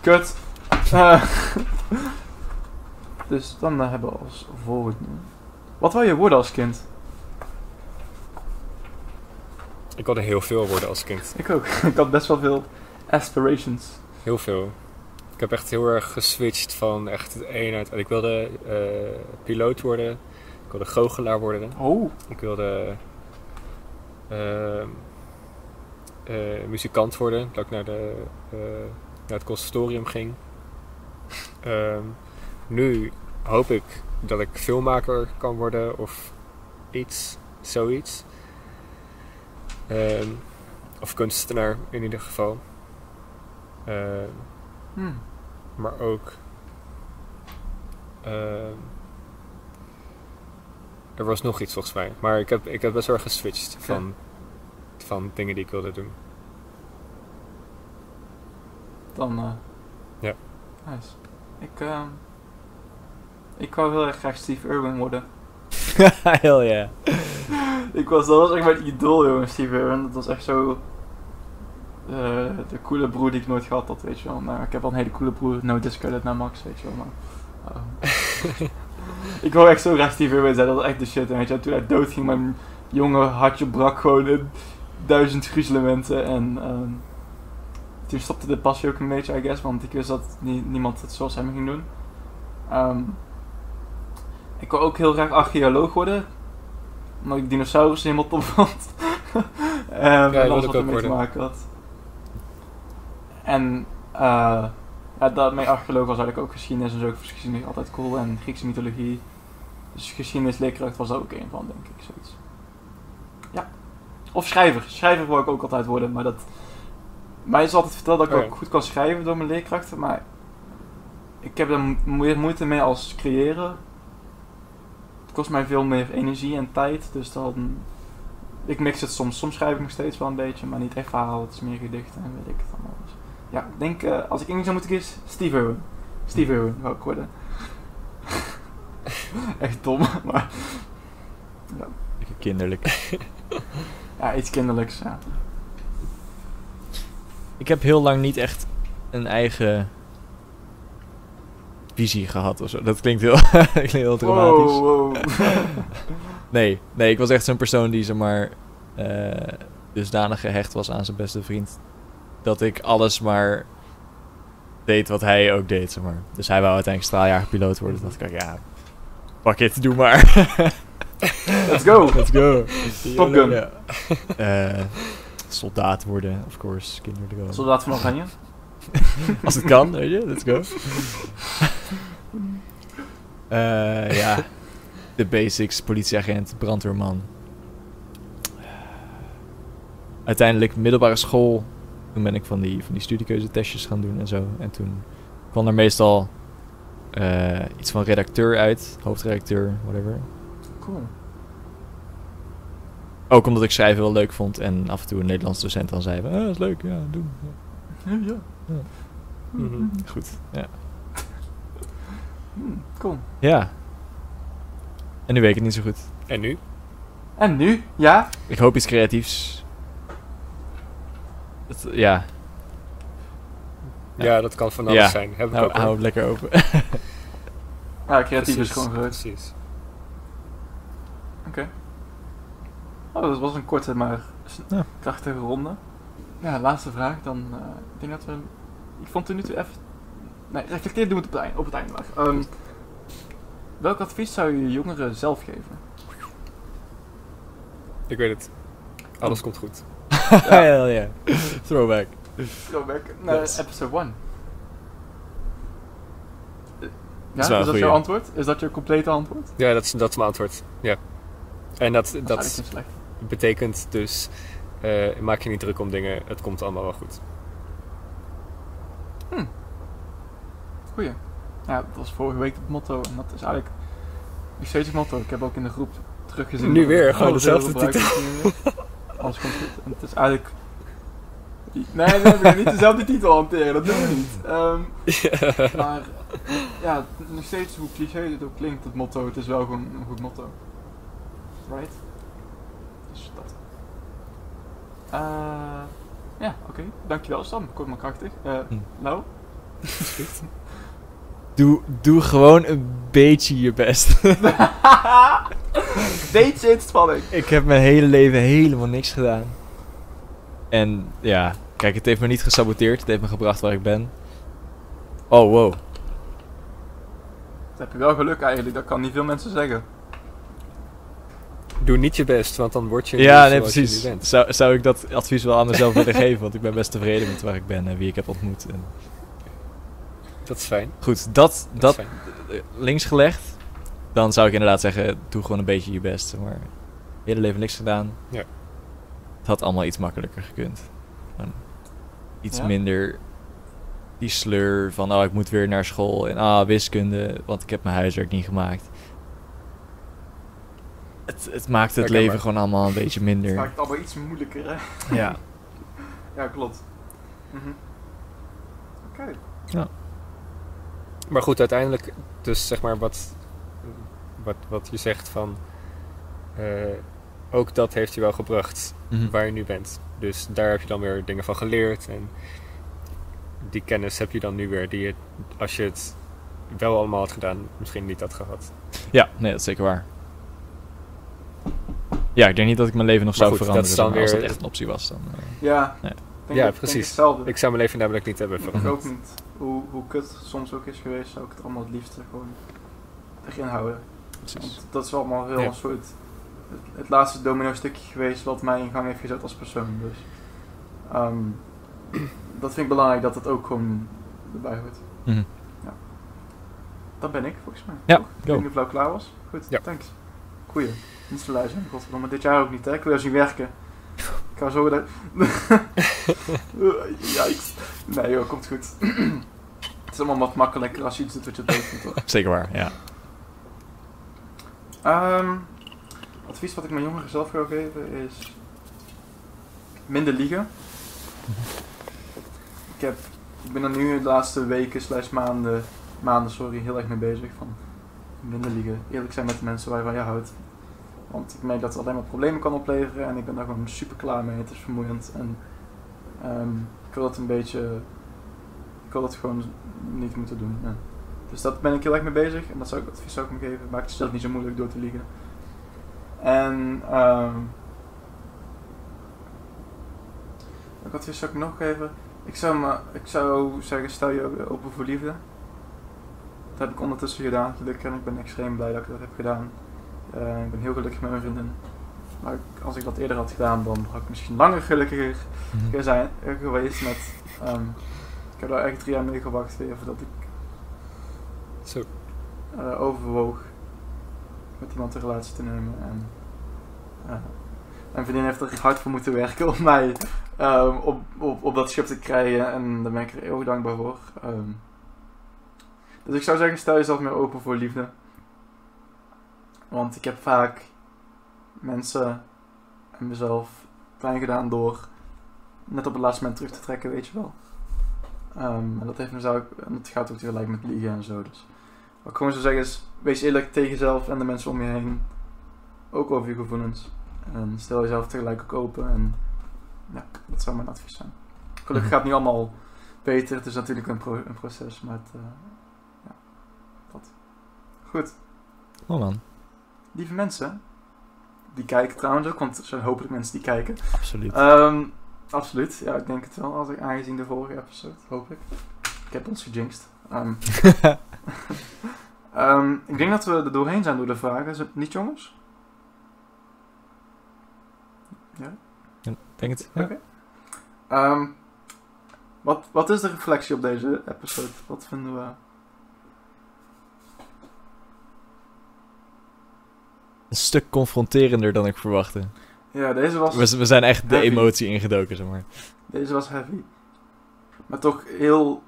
Kut. Eh, [laughs] dus dan eh, hebben we als volgende. Wat wil je worden als kind? Ik wilde heel veel worden als kind. Ik ook. [laughs] ik had best wel veel aspirations. Heel veel. Ik heb echt heel erg geswitcht van echt het een uit. Ik wilde eh, piloot worden. Ik wilde goochelaar worden. Oh, Ik wilde ehm, eh, muzikant worden. Dat ik naar, de, eh, naar het conservatorium ging. Ehm, nu hoop ik dat ik filmmaker kan worden of iets, zoiets. Ehm, of kunstenaar in ieder geval. Ehm, Hmm. maar ook. ehm, er was nog iets volgens mij. Maar ik heb, ik heb best wel geswitcht van, van dingen die ik wilde doen. Dan, eh Ja. Nice. Ik, ehm ik wou heel erg graag Steve Irwin worden. [laughs] Hell yeah. Ik was, dat was echt mijn idool, jongen, Steve Irwin. Dat was echt zo... eh, de coole broer die ik nooit gehad had, weet je wel. Maar ik heb wel een hele coole broer, no discredit naar Max, weet je wel. Maar, ehm, [laughs] ik wou echt zo graag Steve Irwin zijn, dat was echt de shit. En weet je, toen hij doodging, mijn jonge hartje brak gewoon in duizend gruzelementen. En ehm, toen stopte de passie ook een beetje, I guess, want ik wist dat nie- niemand het zoals hem ging doen. Ehm, ik wil ook heel graag archeoloog worden, omdat ik dinosaurussen helemaal top vond. Ehm, wilde en alles wat ook ermee te maken had. En eh ja, archeoloog was eigenlijk ook geschiedenis en zo. Ik vond geschiedenis altijd cool en Griekse mythologie. Dus geschiedenisleerkracht was daar ook een van, denk ik, zoiets. Ja. Of schrijver. Schrijver wil ik ook altijd worden, maar dat... Mij is altijd verteld dat ik Oh ja. ook goed kan schrijven door mijn leerkrachten, maar... Ik heb er meer moeite mee als creëren. Het kost mij veel meer energie en tijd, dus dan... Ik mix het soms. Soms schrijf ik nog steeds wel een beetje, maar niet echt verhaal. Het is meer gedichten en weet ik het allemaal. Dus ja, ik denk, eh, als ik Engels zou moeten kiezen, Steve Irwin. Steve Irwin wou ik worden. [laughs] echt dom, [laughs] maar... Ja, kinderlijk. [laughs] ja iets kinderlijks, ja. Ik heb heel lang niet echt een eigen visie gehad of zo. Dat klinkt heel, [laughs] dat klinkt heel dramatisch. Wow, wow. [laughs] Nee, nee, ik was echt zo'n persoon die zeg maar eh dusdanig gehecht was aan zijn beste vriend. Dat ik alles maar deed wat hij ook deed, zeg maar. Dus hij wou uiteindelijk straaljagerpiloot worden. Toen dacht ik, ja, fuck it, doe maar. [laughs] Let's go! Let's go. Top Gun. Ja. Eh, soldaat worden, of course. Kinderen go. Soldaat van Oranje. Als het kan, weet je, let's go. Eh, ja, [laughs] de basics, politieagent, brandweerman. Uiteindelijk middelbare school. Toen ben ik van die, van die studiekeuzetestjes gaan doen en zo. En toen kwam er meestal eh, iets van redacteur uit, hoofdredacteur, whatever. Cool. Ook omdat ik schrijven wel leuk vond en af en toe een Nederlands docent dan zei: ah, dat is leuk, ja, doen. Ja. Ja, ja. Mhm. Goed, ja. Hmm, cool. Ja. En nu weet ik het niet zo goed. En nu? En nu? Ja? Ik hoop iets creatiefs. Het- ja, Ja. Ja, dat kan van alles Ja. zijn. Heb ik hou, ook hou het lekker open. [laughs] Ja, creatief is gewoon groot. Precies. Oké. Oh, dat was een korte maar krachtige ronde. Ja, laatste vraag. Dan eh, ik denk dat we... Ik vond het nu toe even... Nee, reflecteer doen we het op het einde, op het einde maar. Ehm, welk advies zou je jongeren zelf geven? Ik weet het. Alles komt goed. [laughs] Hell yeah. Throwback. Throwback naar Yes. episode 1. Ja, is dat goeie. jouw antwoord? Is dat je complete antwoord? Ja, dat is, dat is mijn antwoord. Ja. En dat, Dat betekent dus... eh, maak je niet druk om dingen. Het komt allemaal wel goed. Goeie. Ja, dat was vorige week het motto en dat is eigenlijk nog steeds het motto. Ik heb ook in de groep teruggezien. Nu weer, gewoon heel dezelfde weer. Alles komt goed. En het is eigenlijk... Nee, nee, we gaan niet dezelfde titel hanteren, dat doen we niet. Ehm, [laughs] maar ja, nog steeds hoe cliché het ook klinkt, het motto, het is wel gewoon een goed motto. Right? Dus dat. Eh ja, oké. Dankjewel Sam, kort maar krachtig. Hm. nou? [laughs] Doe, doe gewoon een beetje je best. [laughs] Deze inspanning. ik heb mijn hele leven helemaal niks gedaan. En ja, kijk, het heeft me niet gesaboteerd. Het heeft me gebracht waar ik ben. Oh, wow. Dat heb je wel geluk eigenlijk, dat kan niet veel mensen zeggen. Doe niet je best, want dan word je niet Ja, nee, zoals je nu precies. bent. Zou, zou ik dat advies wel aan mezelf willen [laughs] geven? Want ik ben best tevreden met waar ik ben en wie ik heb ontmoet. En Dat is fijn. goed, dat, Dat, links gelegd. dan zou ik inderdaad zeggen, doe gewoon een beetje je best. Maar hele leven niks gedaan. Ja. Het had allemaal iets makkelijker gekund. Gewoon iets Ja? minder die sleur van, oh, ik moet weer naar school. En ah, wiskunde, want ik heb mijn huiswerk niet gemaakt. Het, het maakt het leven gewoon allemaal een beetje [laughs] Het minder. maakt het allemaal iets moeilijker, hè? Ja. [laughs] Ja, klopt. Mhm. Oké. Maar goed, uiteindelijk, dus zeg maar wat, wat, wat je zegt van. eh, ook dat heeft je wel gebracht Mhm. waar je nu bent. Dus daar heb je dan weer dingen van geleerd. En die kennis heb je dan nu weer, die je, als je het wel allemaal had gedaan, misschien niet had gehad. Ja, nee, dat is zeker waar. Ja, ik denk niet dat ik mijn leven nog Maar zou goed, veranderen dan maar, als weer- dat echt een optie was. Dan, eh. Ja. Nee. Ik Denk Ja, ik- denk precies. hetzelfde. Ik zou mijn leven namelijk niet hebben Ik veranderd. ook niet. Hoe, hoe kut het soms ook is geweest, zou ik het allemaal het liefste gewoon erin houden. precies. Want dat is allemaal heel Ja. een soort... Het, het laatste domino stukje geweest wat mij in gang heeft gezet als persoon. Dus ehm, dat vind ik belangrijk dat het ook gewoon erbij hoort. Mhm. Dat ben ik volgens mij. Ja? Ik niet of Lau klaar was. Goed, Ja. thanks. Goeie. Niet zo lui zijn, godverdomme. Dit jaar ook niet, hè. Ik wil jou zien werken. Ik ga zo dat... [laughs] [laughs] Nee joh, komt goed. [clears throat] het is allemaal wat makkelijker als je iets doet wat je leuk vindt, toch? [laughs] Zeker waar, ja. Ehm, advies wat ik mijn jongeren zelf wil geven is... Minder liegen. Ik, heb, ik ben er nu de laatste weken slash maanden, maanden sorry, heel erg mee bezig. Van minder liegen. Eerlijk zijn met de mensen waarvan je houdt. Want ik merk dat het alleen maar problemen kan opleveren. En ik ben daar gewoon super klaar mee. Het is vermoeiend. En ehm, ik wil dat een beetje... Ik wil dat gewoon niet moeten doen. Ja. Dus dat ben ik heel erg mee bezig. En dat zou ik advies ik me geven. Maak het jezelf niet zo moeilijk door te liegen. En... ehm welk advies zou ik nog geven? Ik zou, me, ik zou zeggen, stel je open voor liefde. Dat heb ik ondertussen gedaan, gelukkig. En ik ben extreem blij dat ik dat heb gedaan. Eh, ik ben heel gelukkig met mijn vriendin. Maar ik- als ik dat eerder had gedaan, dan had ik misschien langer gelukkiger Mhm. zijn, eh, geweest met... ehm, ik heb daar echt drie jaar mee gewacht weer voordat ik Zo. eh, overwoog met iemand een relatie te nemen. En, mijn vriendin heeft er hard voor moeten werken om mij op, op, op dat schip te krijgen. En daar ben ik er heel dankbaar voor. Ehm, dus ik zou zeggen, stel jezelf meer open voor liefde. Want ik heb vaak mensen en mezelf pijn gedaan door net op het laatste moment terug te trekken, weet je wel. Ehm, en dat heeft mezelf, en dat gaat ook tegelijk met liegen en zo. Dus wat ik gewoon zou zeggen is, wees eerlijk tegen jezelf en de mensen om je heen. Ook over je gevoelens. En stel jezelf tegelijk ook open. En ja, dat zou mijn advies zijn. Gelukkig Mhm. gaat het nu allemaal beter. Het is natuurlijk een, pro- een proces, maar het, eh, ja, dat. Goed. Oh man, Lieve mensen, die kijken trouwens ook, want er zijn hopelijk mensen die kijken. absoluut. Ehm, absoluut, ja, ik denk het wel, als ik, aangezien de vorige episode, hoop ik. Ik heb ons gejinxed. Ehm, [laughs] ehm, ik denk dat we er doorheen zijn door de vragen, is het niet jongens? Ja? Denk het? Ja. Oké. Ehm, wat, wat is de reflectie op deze episode? Wat vinden we? Een stuk confronterender dan ik verwachtte. Ja, deze was, We, we zijn echt de emotie ingedoken, zeg maar. deze was heavy. Maar toch heel...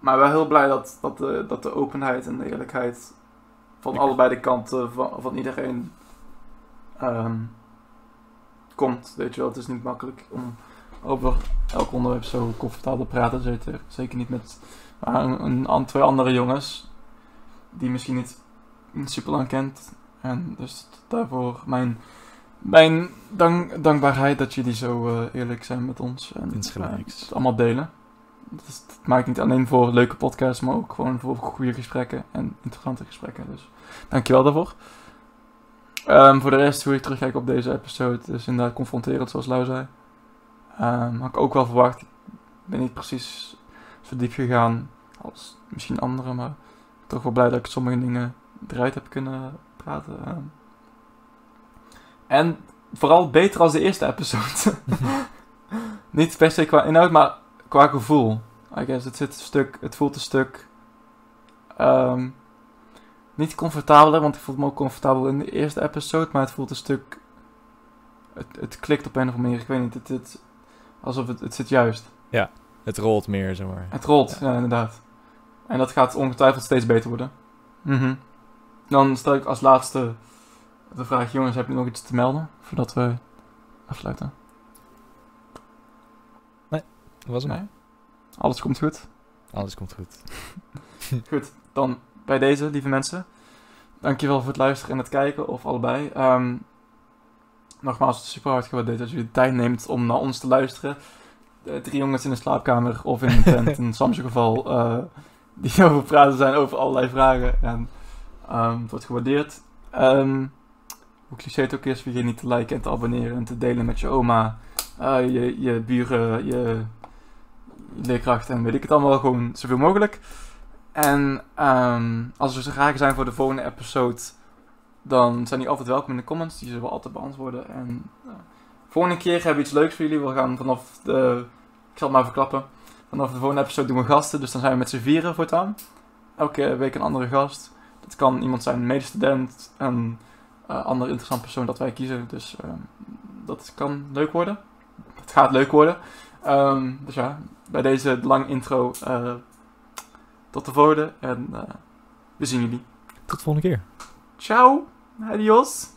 Maar wel heel blij dat, dat, de, dat de openheid en de eerlijkheid van allebei de kanten van, van iedereen ehm, komt. Weet je wel, het is niet makkelijk om over elk onderwerp zo comfortabel te praten. Zeker, zeker niet met een, een, twee andere jongens die misschien niet, niet super lang kent. En dus daarvoor mijn, mijn dank, dankbaarheid dat jullie zo eh, eerlijk zijn met ons. En Insgelijks. eh, het allemaal delen. Dat, is, dat maakt niet alleen voor leuke podcasts, maar ook gewoon voor goede gesprekken en interessante gesprekken. Dus dankjewel daarvoor. Ehm, voor de rest, hoe ik terugkijk op deze episode, is inderdaad confronterend, zoals Lau zei. Ehm, had ik ook wel verwacht. Ik ben niet precies zo diep gegaan als misschien anderen, maar toch wel blij dat ik sommige dingen eruit heb kunnen praten. ehm. En vooral beter als de eerste episode. [laughs] niet per se qua inhoud, maar qua gevoel. I guess, het zit een stuk, het voelt een stuk, ehm, niet comfortabeler, want ik voelde me ook comfortabel in de eerste episode, maar het voelt een stuk... Het, het klikt op een of andere manier, ik weet niet, het, het, alsof het, het zit juist. Het rolt meer, zeg maar. Het rolt, ja. inderdaad. En dat gaat ongetwijfeld steeds beter worden. Mhm. Dan stel ik als laatste de vraag, jongens, heb je nog iets te melden voordat we afsluiten? Dat was. Nee? Alles komt goed? Alles komt goed. [laughs] Goed, dan bij deze, lieve mensen. Dankjewel voor het luisteren en het kijken, of allebei. Ehm, nogmaals, super hard gewaardeerd dat jullie de tijd neemt om naar ons te luisteren. De drie jongens in de slaapkamer of in een tent, [laughs] in Sam's geval, eh, die [laughs] over praten zijn over allerlei vragen. En ehm, het wordt gewaardeerd. Ehm, hoe cliché het ook is, vergeet niet te liken en te abonneren en te delen met je oma, eh, je, je buren, je, leerkrachten en weet ik het allemaal. Gewoon zoveel mogelijk. En ehm, als er vragen zijn voor de volgende episode, dan zijn die altijd welkom in de comments. Die zullen we altijd beantwoorden. En uh, volgende keer hebben we iets leuks voor jullie. We gaan vanaf de, ik zal het maar verklappen, vanaf de volgende episode doen we gasten. Dus dan zijn we met z'n vieren voortaan. Elke week een andere gast. Dat kan iemand zijn, een medestudent, een uh, ander interessant persoon dat wij kiezen. Dus uh, dat kan leuk worden. Het gaat leuk worden. Um, dus ja, bij deze lange intro... Uh, tot de volgende en uh, we zien jullie. Tot de volgende keer. Ciao. Adios.